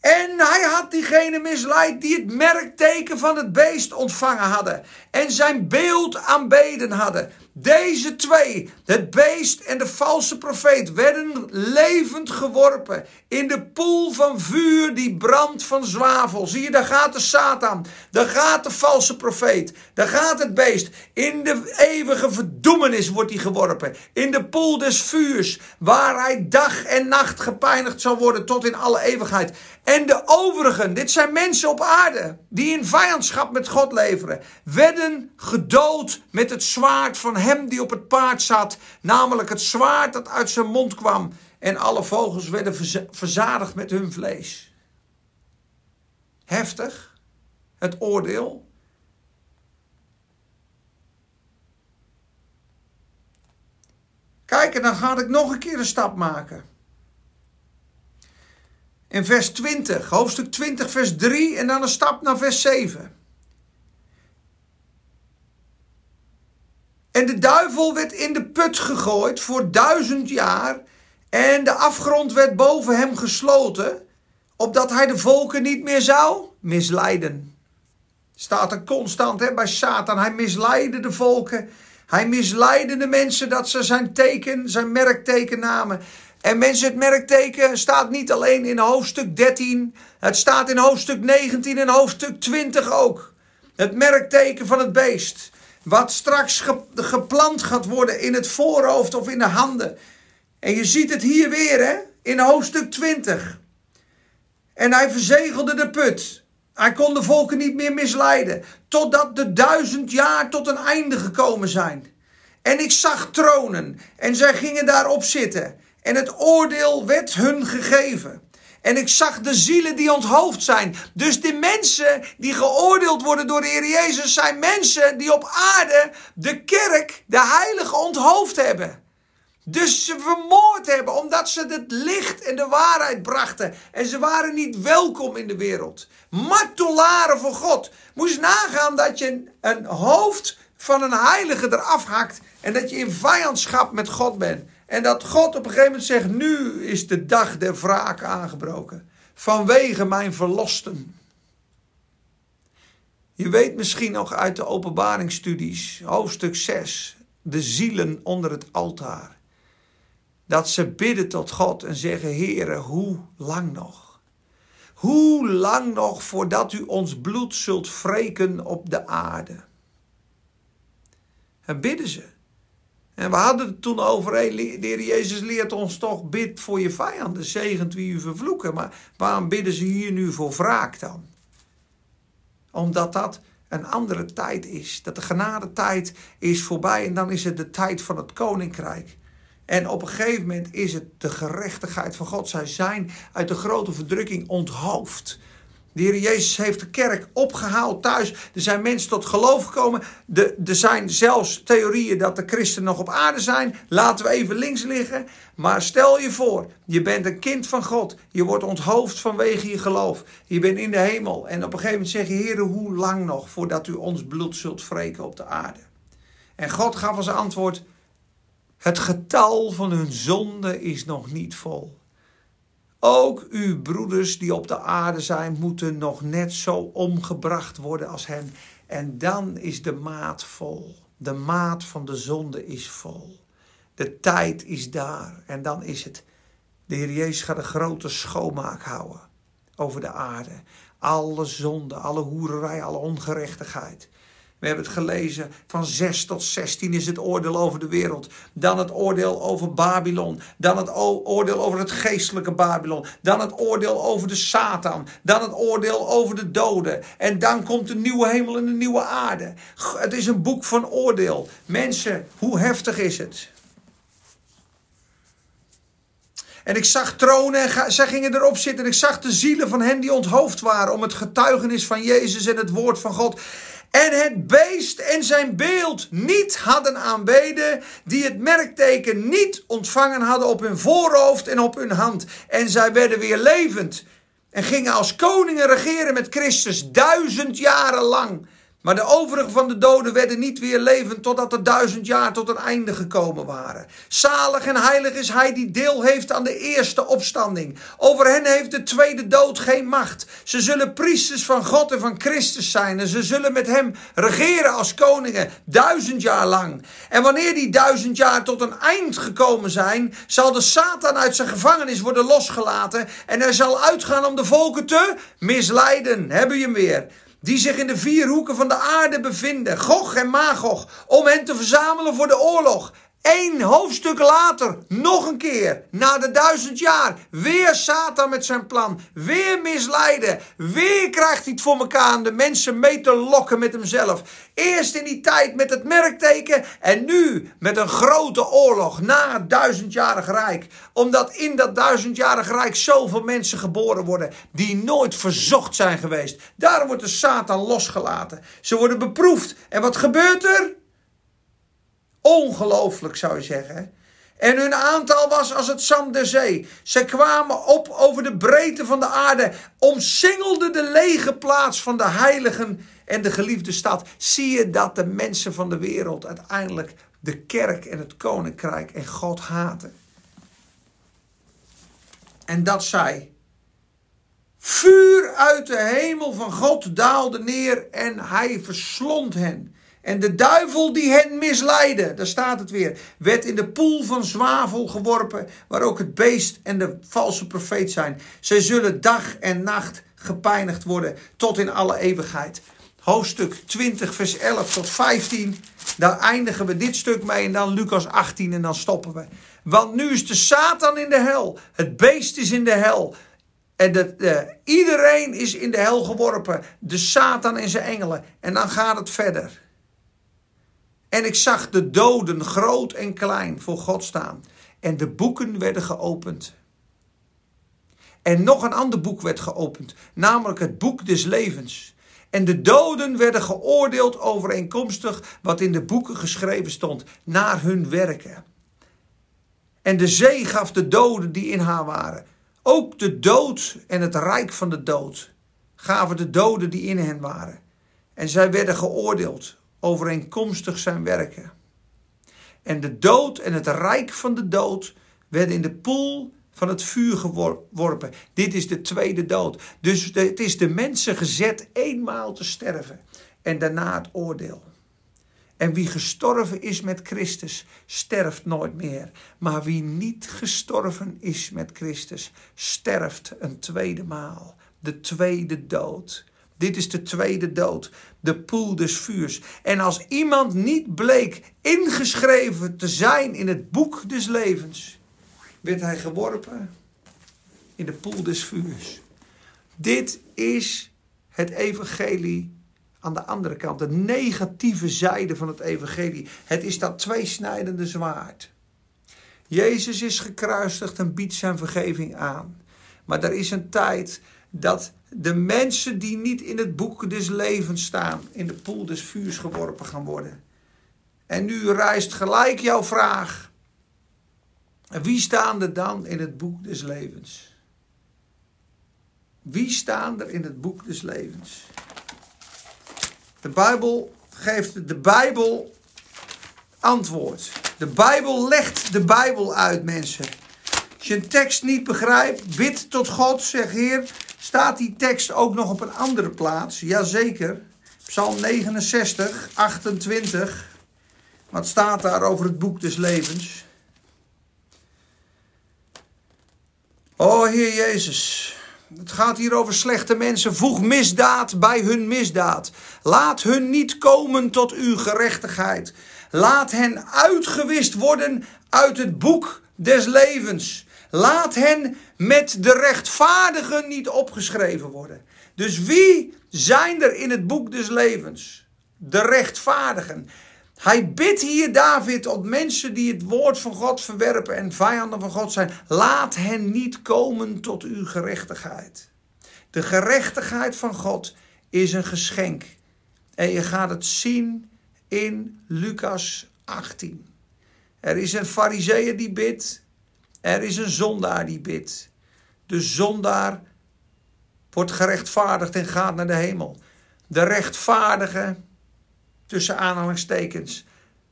En hij had diegene misleid die het merkteken van het beest ontvangen hadden en zijn beeld aanbeden hadden. Deze twee, het beest en de valse profeet, werden levend geworpen in de poel van vuur die brandt van zwavel. Zie je, daar gaat de Satan, daar gaat de valse profeet, daar gaat het beest. In de eeuwige verdoemenis wordt hij geworpen. In de poel des vuurs, waar hij dag en nacht gepijnigd zal worden tot in alle eeuwigheid. En de overigen, dit zijn mensen op aarde die in vijandschap met God leveren, werden gedood met het zwaard van hem die op het paard zat, namelijk het zwaard dat uit zijn mond kwam. En alle vogels werden verzadigd met hun vlees. Heftig, het oordeel. Kijk, en dan ga ik nog een keer een stap maken. In vers 20, hoofdstuk 20, vers 3 en dan een stap naar vers 7. En de duivel werd in de put gegooid voor duizend jaar. En de afgrond werd boven hem gesloten, opdat hij de volken niet meer zou misleiden. Staat er constant hè, bij Satan. Hij misleidde de volken. Hij misleidde de mensen dat ze zijn teken, zijn merkteken namen. En mensen, het merkteken staat niet alleen in hoofdstuk 13. Het staat in hoofdstuk 19 en hoofdstuk 20 ook. Het merkteken van het beest. Wat straks geplant gaat worden in het voorhoofd of in de handen. En je ziet het hier weer, hè? In hoofdstuk 20. En hij verzegelde de put. Hij kon de volken niet meer misleiden. Totdat de duizend jaar tot een einde gekomen zijn. En ik zag tronen. En zij gingen daarop zitten. En het oordeel werd hun gegeven. En ik zag de zielen die onthoofd zijn. Dus de mensen die geoordeeld worden door de Heer Jezus zijn mensen die op aarde de kerk, de heilige, onthoofd hebben. Dus ze vermoord hebben omdat ze het licht en de waarheid brachten. En ze waren niet welkom in de wereld. Martelaren voor God. Moest nagaan dat je een hoofd van een heilige eraf hakt. En dat je in vijandschap met God bent. En dat God op een gegeven moment zegt: Nu is de dag der wraak aangebroken. Vanwege mijn verlosten. Je weet misschien nog uit de openbaringsstudies, hoofdstuk 6, de zielen onder het altaar. Dat ze bidden tot God en zeggen: Heere, hoe lang nog? Hoe lang nog voordat u ons bloed zult wreken op de aarde? En bidden ze. En we hadden het toen over, hey, de Jezus leert ons toch, bid voor je vijanden, zegent wie u vervloeken. Maar waarom bidden ze hier nu voor wraak dan? Omdat dat een andere tijd is. Dat de genadetijd is voorbij en dan is het de tijd van het koninkrijk. En op een gegeven moment is het de gerechtigheid van God. Zij zijn uit de grote verdrukking onthoofd. De Heer Jezus heeft de kerk opgehaald thuis. Er zijn mensen tot geloof gekomen. De, er zijn zelfs theorieën dat de christenen nog op aarde zijn. Laten we even links liggen. Maar stel je voor, je bent een kind van God. Je wordt onthoofd vanwege je geloof. Je bent in de hemel. En op een gegeven moment zeg je, Heer, hoe lang nog voordat u ons bloed zult wreken op de aarde? En God gaf als antwoord, het getal van hun zonde is nog niet vol. Ook uw broeders die op de aarde zijn, moeten nog net zo omgebracht worden als hen. En dan is de maat vol. De maat van de zonde is vol. De tijd is daar. En dan is het. De Heer Jezus gaat een grote schoonmaak houden over de aarde. Alle zonde, alle hoererij, alle ongerechtigheid. We hebben het gelezen, van 6 tot 16 is het oordeel over de wereld. Dan het oordeel over Babylon. Dan het oordeel over het geestelijke Babylon. Dan het oordeel over de Satan. Dan het oordeel over de doden. En dan komt de nieuwe hemel en de nieuwe aarde. Het is een boek van oordeel. Mensen, hoe heftig is het? En ik zag tronen en zij gingen erop zitten. En ik zag de zielen van hen die onthoofd waren om het getuigenis van Jezus en het woord van God en het beest en zijn beeld niet hadden aanbeden, die het merkteken niet ontvangen hadden op hun voorhoofd en op hun hand. En zij werden weer levend en gingen als koningen regeren met Christus duizend jaren lang. Maar de overige van de doden werden niet weer levend totdat de duizend jaar tot een einde gekomen waren. Zalig en heilig is hij die deel heeft aan de eerste opstanding. Over hen heeft de tweede dood geen macht. Ze zullen priesters van God en van Christus zijn en ze zullen met hem regeren als koningen duizend jaar lang. En wanneer die duizend jaar tot een eind gekomen zijn, zal de Satan uit zijn gevangenis worden losgelaten en hij zal uitgaan om de volken te misleiden. Hebben je hem weer die zich in de vier hoeken van de aarde bevinden, Gog en Magog, om hen te verzamelen voor de oorlog. Eén hoofdstuk later, nog een keer, na de duizend jaar, weer Satan met zijn plan. Weer misleiden. Weer krijgt hij het voor elkaar om de mensen mee te lokken met hemzelf. Eerst in die tijd met het merkteken en nu met een grote oorlog na het duizendjarig rijk. Omdat in dat duizendjarig rijk zoveel mensen geboren worden die nooit verzocht zijn geweest. Daarom wordt de Satan losgelaten. Ze worden beproefd. En wat gebeurt er? Ongelooflijk zou je zeggen. En hun aantal was als het zand der zee. Ze kwamen op over de breedte van de aarde, omsingelden de lege plaats van de heiligen en de geliefde stad. Zie je dat de mensen van de wereld uiteindelijk de kerk en het koninkrijk en God haten. En dat zij. Vuur uit de hemel van God daalde neer en hij verslond hen. En de duivel die hen misleidde, daar staat het weer, werd in de poel van zwavel geworpen, waar ook het beest en de valse profeet zijn. Zij zullen dag en nacht gepijnigd worden tot in alle eeuwigheid. Hoofdstuk 20, vers 11 tot 15. Daar eindigen we dit stuk mee en dan Lucas 18 en dan stoppen we. Want nu is de Satan in de hel, het beest is in de hel. En de, de, iedereen is in de hel geworpen. De Satan en zijn engelen. En dan gaat het verder. En ik zag de doden, groot en klein, voor God staan. En de boeken werden geopend. En nog een ander boek werd geopend, namelijk het boek des levens. En de doden werden geoordeeld overeenkomstig wat in de boeken geschreven stond, naar hun werken. En de zee gaf de doden die in haar waren. Ook de dood en het rijk van de dood gaven de doden die in hen waren. En zij werden geoordeeld overeenkomstig zijn werken. En de dood en het rijk van de dood werden in de poel van het vuur geworpen. Dit is de tweede dood. Dus het is de mensen gezet eenmaal te sterven en daarna het oordeel. En wie gestorven is met Christus, sterft nooit meer. Maar wie niet gestorven is met Christus, sterft een tweede maal. De tweede dood. Dit is de tweede dood, de poel des vuurs. En als iemand niet bleek ingeschreven te zijn in het boek des levens, werd hij geworpen in de poel des vuurs. Dit is het evangelie aan de andere kant, de negatieve zijde van het evangelie. Het is dat tweesnijdende zwaard. Jezus is gekruisigd en biedt zijn vergeving aan. Maar er is een tijd dat de mensen die niet in het boek des levens staan, in de poel des vuurs geworpen gaan worden. En nu rijst gelijk jouw vraag. Wie staan er dan in het boek des levens? Wie staan er in het boek des levens? De Bijbel geeft de Bijbel antwoord. De Bijbel legt de Bijbel uit, mensen. Als je een tekst niet begrijpt, bid tot God. Zeg, Heer, staat die tekst ook nog op een andere plaats? Jazeker. Psalm 69, 28. Wat staat daar over het boek des levens? O Heer Jezus, het gaat hier over slechte mensen. Voeg misdaad bij hun misdaad. Laat hun niet komen tot uw gerechtigheid. Laat hen uitgewist worden uit het boek des levens. Laat hen met de rechtvaardigen niet opgeschreven worden. Dus wie zijn er in het boek des levens? De rechtvaardigen. Hij bidt hier David op mensen die het woord van God verwerpen en vijanden van God zijn. Laat hen niet komen tot uw gerechtigheid. De gerechtigheid van God is een geschenk. En je gaat het zien in Lucas 18. Er is een fariseeër die bidt. Er is een zondaar die bidt. De zondaar wordt gerechtvaardigd en gaat naar de hemel. De rechtvaardige tussen aanhalingstekens,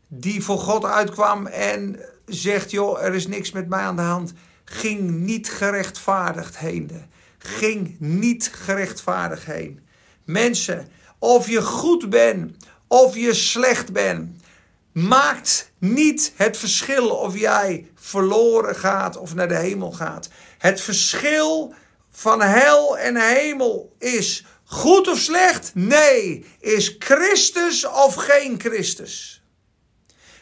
die voor God uitkwam en zegt: joh, er is niks met mij aan de hand, ging niet gerechtvaardigd heen. Ging niet gerechtvaardigd heen. Mensen, of je goed bent of je slecht bent, maakt niet het verschil of jij verloren gaat of naar de hemel gaat. Het verschil van hel en hemel is Goed of slecht? Nee. Is Christus of geen Christus?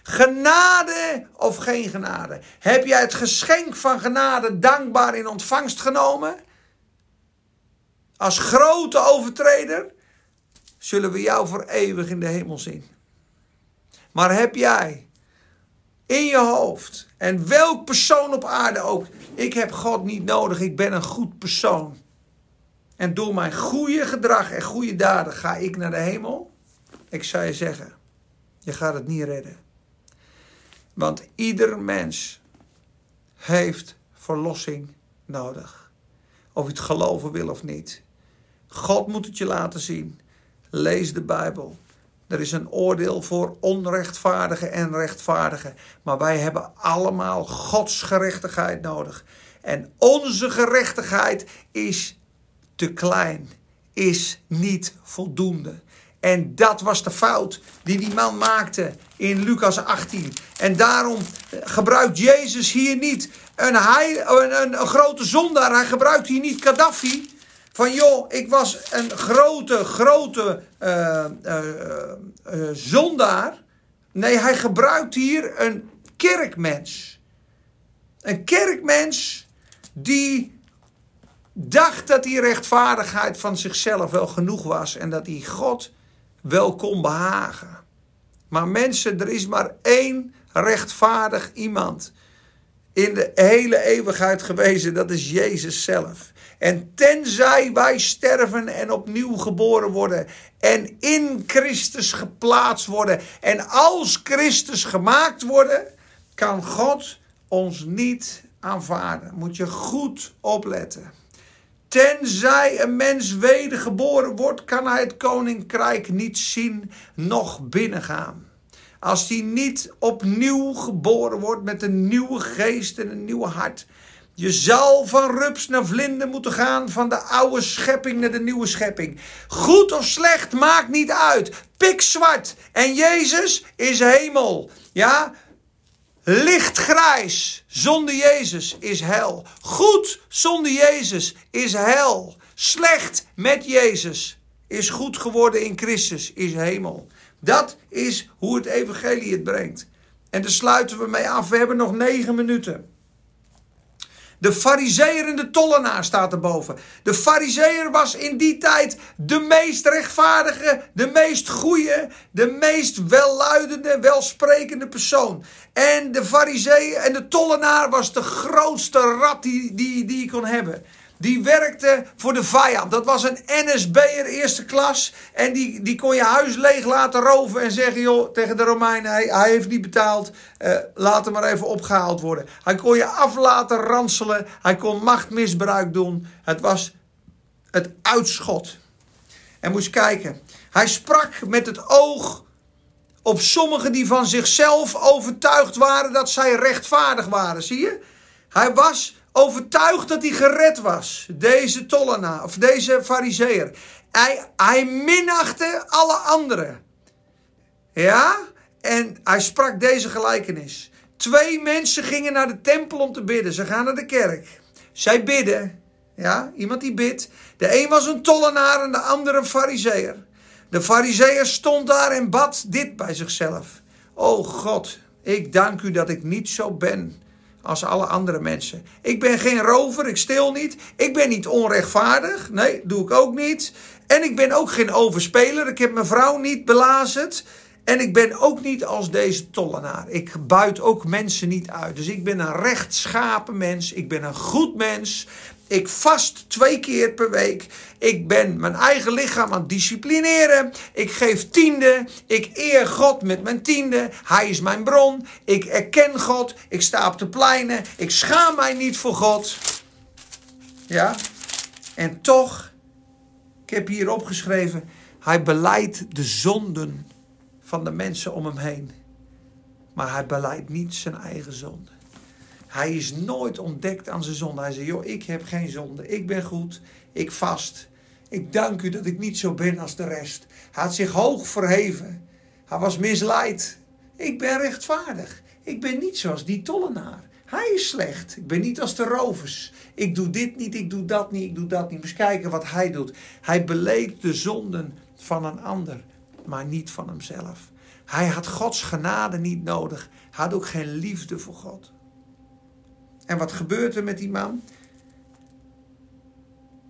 Genade of geen genade? Heb jij het geschenk van genade dankbaar in ontvangst genomen? Als grote overtreder zullen we jou voor eeuwig in de hemel zien. Maar heb jij in je hoofd, en welk persoon op aarde ook, ik heb God niet nodig, ik ben een goed persoon. En door mijn goede gedrag en goede daden ga ik naar de hemel. Ik zou je zeggen, je gaat het niet redden. Want ieder mens heeft verlossing nodig. Of je het geloven wil of niet. God moet het je laten zien. Lees de Bijbel. Er is een oordeel voor onrechtvaardigen en rechtvaardigen. Maar wij hebben allemaal Gods gerechtigheid nodig. En onze gerechtigheid is te klein, is niet voldoende. En dat was de fout die die man maakte in Lucas 18. En daarom gebruikt Jezus hier niet een, een, een, grote zondaar. Hij gebruikt hier niet Gaddafi. Van joh, ik was een grote, grote uh, uh, zondaar. Nee, hij gebruikt hier een kerkmens. Een kerkmens die dacht dat die rechtvaardigheid van zichzelf wel genoeg was en dat hij God wel kon behagen. Maar mensen, er is maar één rechtvaardig iemand in de hele eeuwigheid gewezen, dat is Jezus zelf. En tenzij wij sterven en opnieuw geboren worden en in Christus geplaatst worden en als Christus gemaakt worden, kan God ons niet aanvaarden. Moet je goed opletten. Tenzij een mens wedergeboren wordt, kan hij het koninkrijk niet zien, noch binnengaan. als hij niet opnieuw geboren wordt met een nieuwe geest en een nieuw hart. Je zal van rups naar vlinder moeten gaan, van de oude schepping naar de nieuwe schepping. Goed of slecht maakt niet uit. Pik zwart. En Jezus is hemel. Ja, lichtgrijs zonder Jezus is hel. Goed zonder Jezus is hel. Slecht met Jezus is goed geworden in Christus, is hemel. Dat is hoe het evangelie het brengt. En daar sluiten we mee af. We hebben nog negen minuten. De fariseer en de tollenaar staat erboven. De fariseer was in die tijd de meest rechtvaardige, de meest goede, de meest welluidende, welsprekende persoon. En de fariseer en de tollenaar was de grootste rat die, die, die kon hebben. Die werkte voor de vijand. Dat was een NSB'er eerste klas. En die, die kon je huis leeg laten roven en zeggen joh, tegen de Romeinen: hij, hij heeft niet betaald. Uh, laat hem maar even opgehaald worden. Hij kon je af laten ranselen. Hij kon machtmisbruik doen. Het was het uitschot. En moest kijken. Hij sprak met het oog op sommigen die van zichzelf overtuigd waren dat zij rechtvaardig waren. Zie je? Hij was overtuigd dat hij gered was. Deze tollenaar, of deze fariseer. Hij, hij minachtte alle anderen. Ja? En hij sprak deze gelijkenis. Twee mensen gingen naar de tempel om te bidden. Ze gaan naar de kerk. Zij bidden. Ja, iemand die bidt. De een was een tollenaar en de andere een fariseer. De fariseer stond daar en bad dit bij zichzelf. O God, ik dank u dat ik niet zo ben als alle andere mensen. Ik ben geen rover, ik stil niet. Ik ben niet onrechtvaardig. Nee, doe ik ook niet. En ik ben ook geen overspeler. Ik heb mijn vrouw niet belazerd. En ik ben ook niet als deze tollenaar. Ik buit ook mensen niet uit. Dus ik ben een rechtschapen mens. Ik ben een goed mens. Ik vast twee keer per week. Ik ben mijn eigen lichaam aan het disciplineren. Ik geef tiende. Ik eer God met mijn tiende. Hij is mijn bron. Ik erken God. Ik sta op de pleinen. Ik schaam mij niet voor God. Ja? En toch, ik heb hier opgeschreven. Hij beleidt de zonden van de mensen om hem heen. Maar hij beleidt niet zijn eigen zonde. Hij is nooit ontdekt aan zijn zonde. Hij zei, joh, ik heb geen zonde. Ik ben goed. Ik vast. Ik dank u dat ik niet zo ben als de rest. Hij had zich hoog verheven. Hij was misleid. Ik ben rechtvaardig. Ik ben niet zoals die tollenaar. Hij is slecht. Ik ben niet als de rovers. Ik doe dit niet, ik doe dat niet, ik doe dat niet. Eens kijken wat hij doet. Hij beleed de zonden van een ander, maar niet van hemzelf. Hij had Gods genade niet nodig. Hij had ook geen liefde voor God. En wat gebeurt er met die man?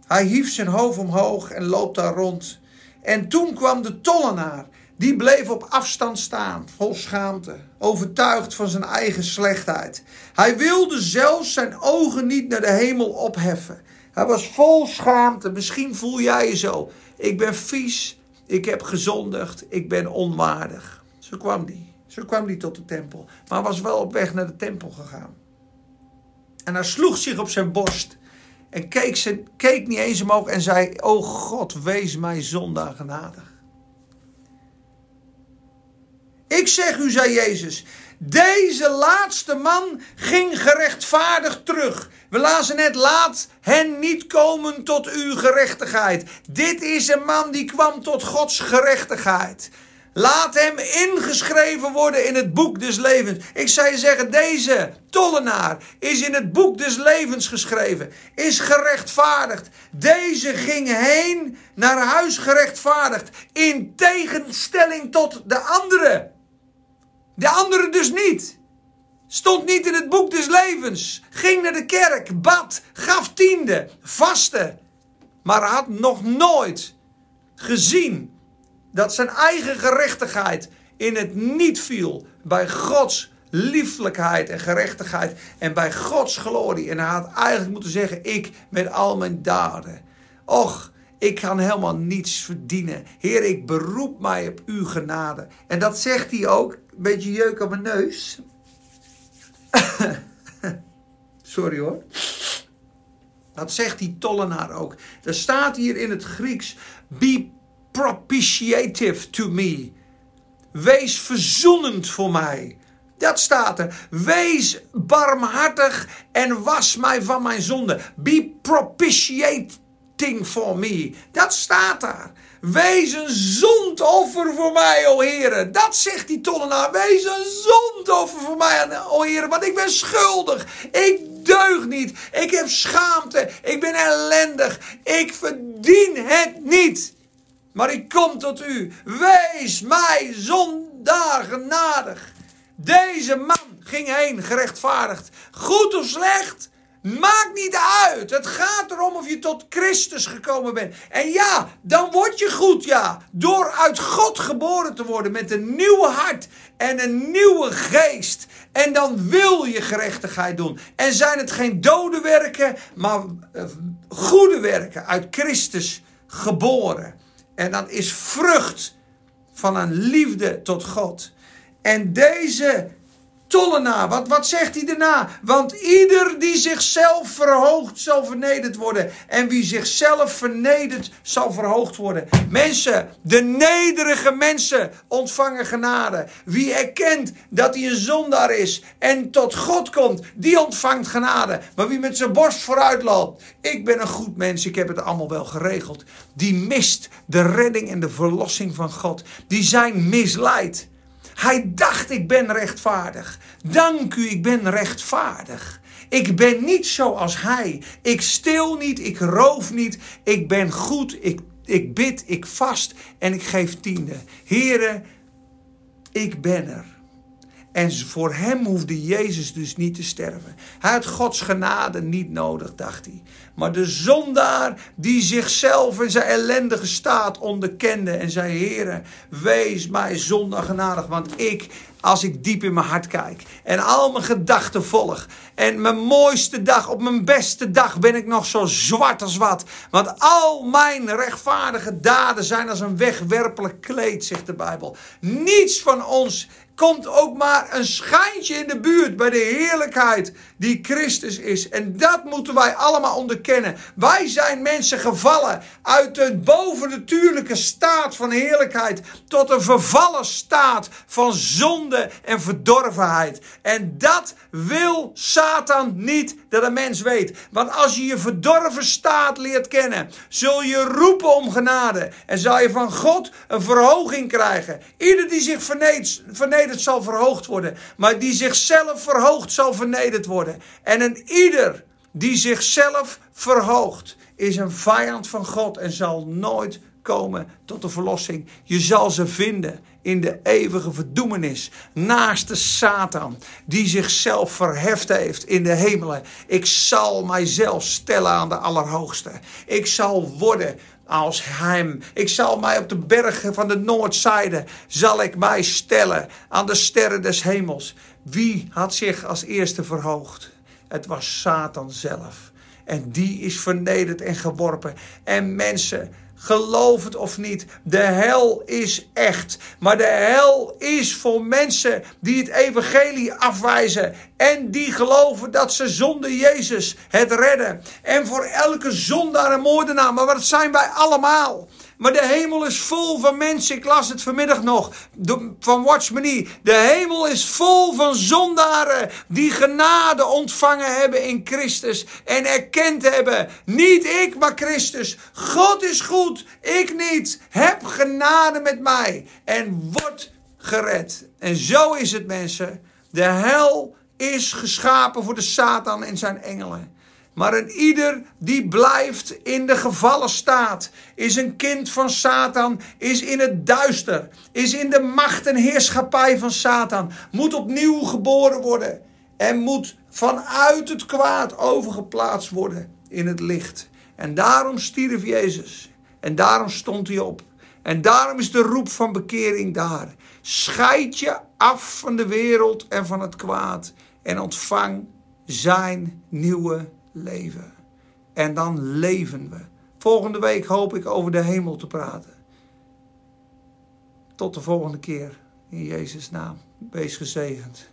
Hij hief zijn hoofd omhoog en loopt daar rond. En toen kwam de tollenaar. Die bleef op afstand staan, vol schaamte, overtuigd van zijn eigen slechtheid. Hij wilde zelfs zijn ogen niet naar de hemel opheffen. Hij was vol schaamte. Misschien voel jij je zo. Ik ben vies, ik heb gezondigd, ik ben onwaardig. Zo kwam die. Zo kwam die tot de tempel. Maar was wel op weg naar de tempel gegaan. En hij sloeg zich op zijn borst. En keek, zijn, keek niet eens omhoog en zei: O God, wees mij zondaar genadig. Ik zeg u, zei Jezus, deze laatste man ging gerechtvaardigd terug. We lazen net, laat hen niet komen tot uw gerechtigheid. Dit is een man die kwam tot Gods gerechtigheid. Laat hem ingeschreven worden in het boek des levens. Ik zou je zeggen, deze tollenaar is in het boek des levens geschreven. Is gerechtvaardigd. Deze ging heen naar huis gerechtvaardigd. In tegenstelling tot de andere. De andere dus niet. Stond niet in het boek des levens. Ging naar de kerk, bad, gaf tiende, vaste. Maar had nog nooit gezien dat zijn eigen gerechtigheid in het niet viel bij Gods lieflijkheid en gerechtigheid en bij Gods glorie. En hij had eigenlijk moeten zeggen: Ik met al mijn daden. Och, ik kan helemaal niets verdienen. Heer, ik beroep mij op uw genade. En dat zegt hij ook. Een beetje jeuk aan mijn neus. Sorry hoor. Dat zegt die tollenaar ook. Er staat hier in het Grieks: Be propitiative to me. wees verzoenend voor mij. Dat staat er. Wees barmhartig en was mij van mijn zonde. Be propitiating for me. Dat staat daar. Wees een zondoffer voor mij, o Heer. Dat zegt die tollenaar. Wees een zondoffer voor mij, o Heer. Want ik ben schuldig. Ik deug niet. Ik heb schaamte. Ik ben ellendig. Ik verdien het niet. Maar ik kom tot u. Wees mij zondaar genadig. Deze man ging heen gerechtvaardigd. Goed of slecht, maakt niet uit. Het gaat erom of je tot Christus gekomen bent. En ja, dan word je goed, ja. Door uit God geboren te worden met een nieuwe hart en een nieuwe geest. En dan wil je gerechtigheid doen. En zijn het geen dode werken, maar eh, goede werken uit Christus geboren. En dat is vrucht van een liefde tot God. En deze wat, wat zegt hij daarna? Want ieder die zichzelf verhoogt, zal vernederd worden. En wie zichzelf vernedert, zal verhoogd worden. Mensen, de nederige mensen ontvangen genade. Wie erkent dat hij een zondaar is en tot God komt, die ontvangt genade. Maar wie met zijn borst vooruit loopt, ik ben een goed mens, ik heb het allemaal wel geregeld. Die mist de redding en de verlossing van God. Die zijn misleid. Hij dacht, ik ben rechtvaardig. Dank u, ik ben rechtvaardig. Ik ben niet zoals hij. Ik stil niet, ik roof niet. Ik ben goed, ik, ik bid, ik vast en ik geef tiende. Heren, ik ben er. En voor hem hoefde Jezus dus niet te sterven. Hij had Gods genade niet nodig, dacht hij. Maar de zondaar die zichzelf in zijn ellendige staat onderkende en zei: Heere, wees mij zondaar genadig, want ik, als ik diep in mijn hart kijk en al mijn gedachten volg en mijn mooiste dag, op mijn beste dag ben ik nog zo zwart als wat. Want al mijn rechtvaardige daden zijn als een wegwerpelijk kleed, zegt de Bijbel. Niets van ons komt ook maar een schijntje in de buurt bij de heerlijkheid die Christus is. En dat moeten wij allemaal onderkennen. Wij zijn mensen gevallen uit een bovennatuurlijke staat van heerlijkheid tot een vervallen staat van zonde en verdorvenheid. En dat wil Satan niet dat een mens weet. Want als je je verdorven staat leert kennen, zul je roepen om genade en zal je van God een verhoging krijgen. Ieder die zich vernedert, zal verhoogd worden, maar die zichzelf verhoogt zal vernederd worden. En een ieder die zichzelf verhoogt, is een vijand van God en zal nooit komen tot de verlossing. Je zal ze vinden in de eeuwige verdoemenis. Naast de Satan die zichzelf verheft heeft in de hemelen. Ik zal mijzelf stellen aan de Allerhoogste. Ik zal worden als hem. Ik zal mij op de bergen van de noordzijde zal ik mij stellen aan de sterren des hemels. Wie had zich als eerste verhoogd? Het was Satan zelf. En die is vernederd en geworpen. En mensen, geloof het of niet, de hel is echt. Maar de hel is voor mensen die het evangelie afwijzen. En die geloven dat ze zonder Jezus het redden. En voor elke zondaar en moordenaar. Maar wat zijn wij allemaal? Maar de hemel is vol van mensen. Ik las het vanmiddag nog van Watch Me. De hemel is vol van zondaren die genade ontvangen hebben in Christus. En erkend hebben. Niet ik, maar Christus. God is goed. Ik niet. Heb genade met mij. En word gered. En zo is het mensen. De hel is geschapen voor de Satan en zijn engelen. Maar een ieder die blijft in de gevallen staat, is een kind van Satan, is in het duister, is in de macht en heerschappij van Satan, moet opnieuw geboren worden en moet vanuit het kwaad overgeplaatst worden in het licht. En daarom stierf Jezus en daarom stond hij op. En daarom is de roep van bekering daar. Scheid je af van de wereld en van het kwaad en ontvang zijn nieuwe leven. En dan leven we. Volgende week hoop ik over de hemel te praten. Tot de volgende keer. In Jezus' naam. Wees gezegend.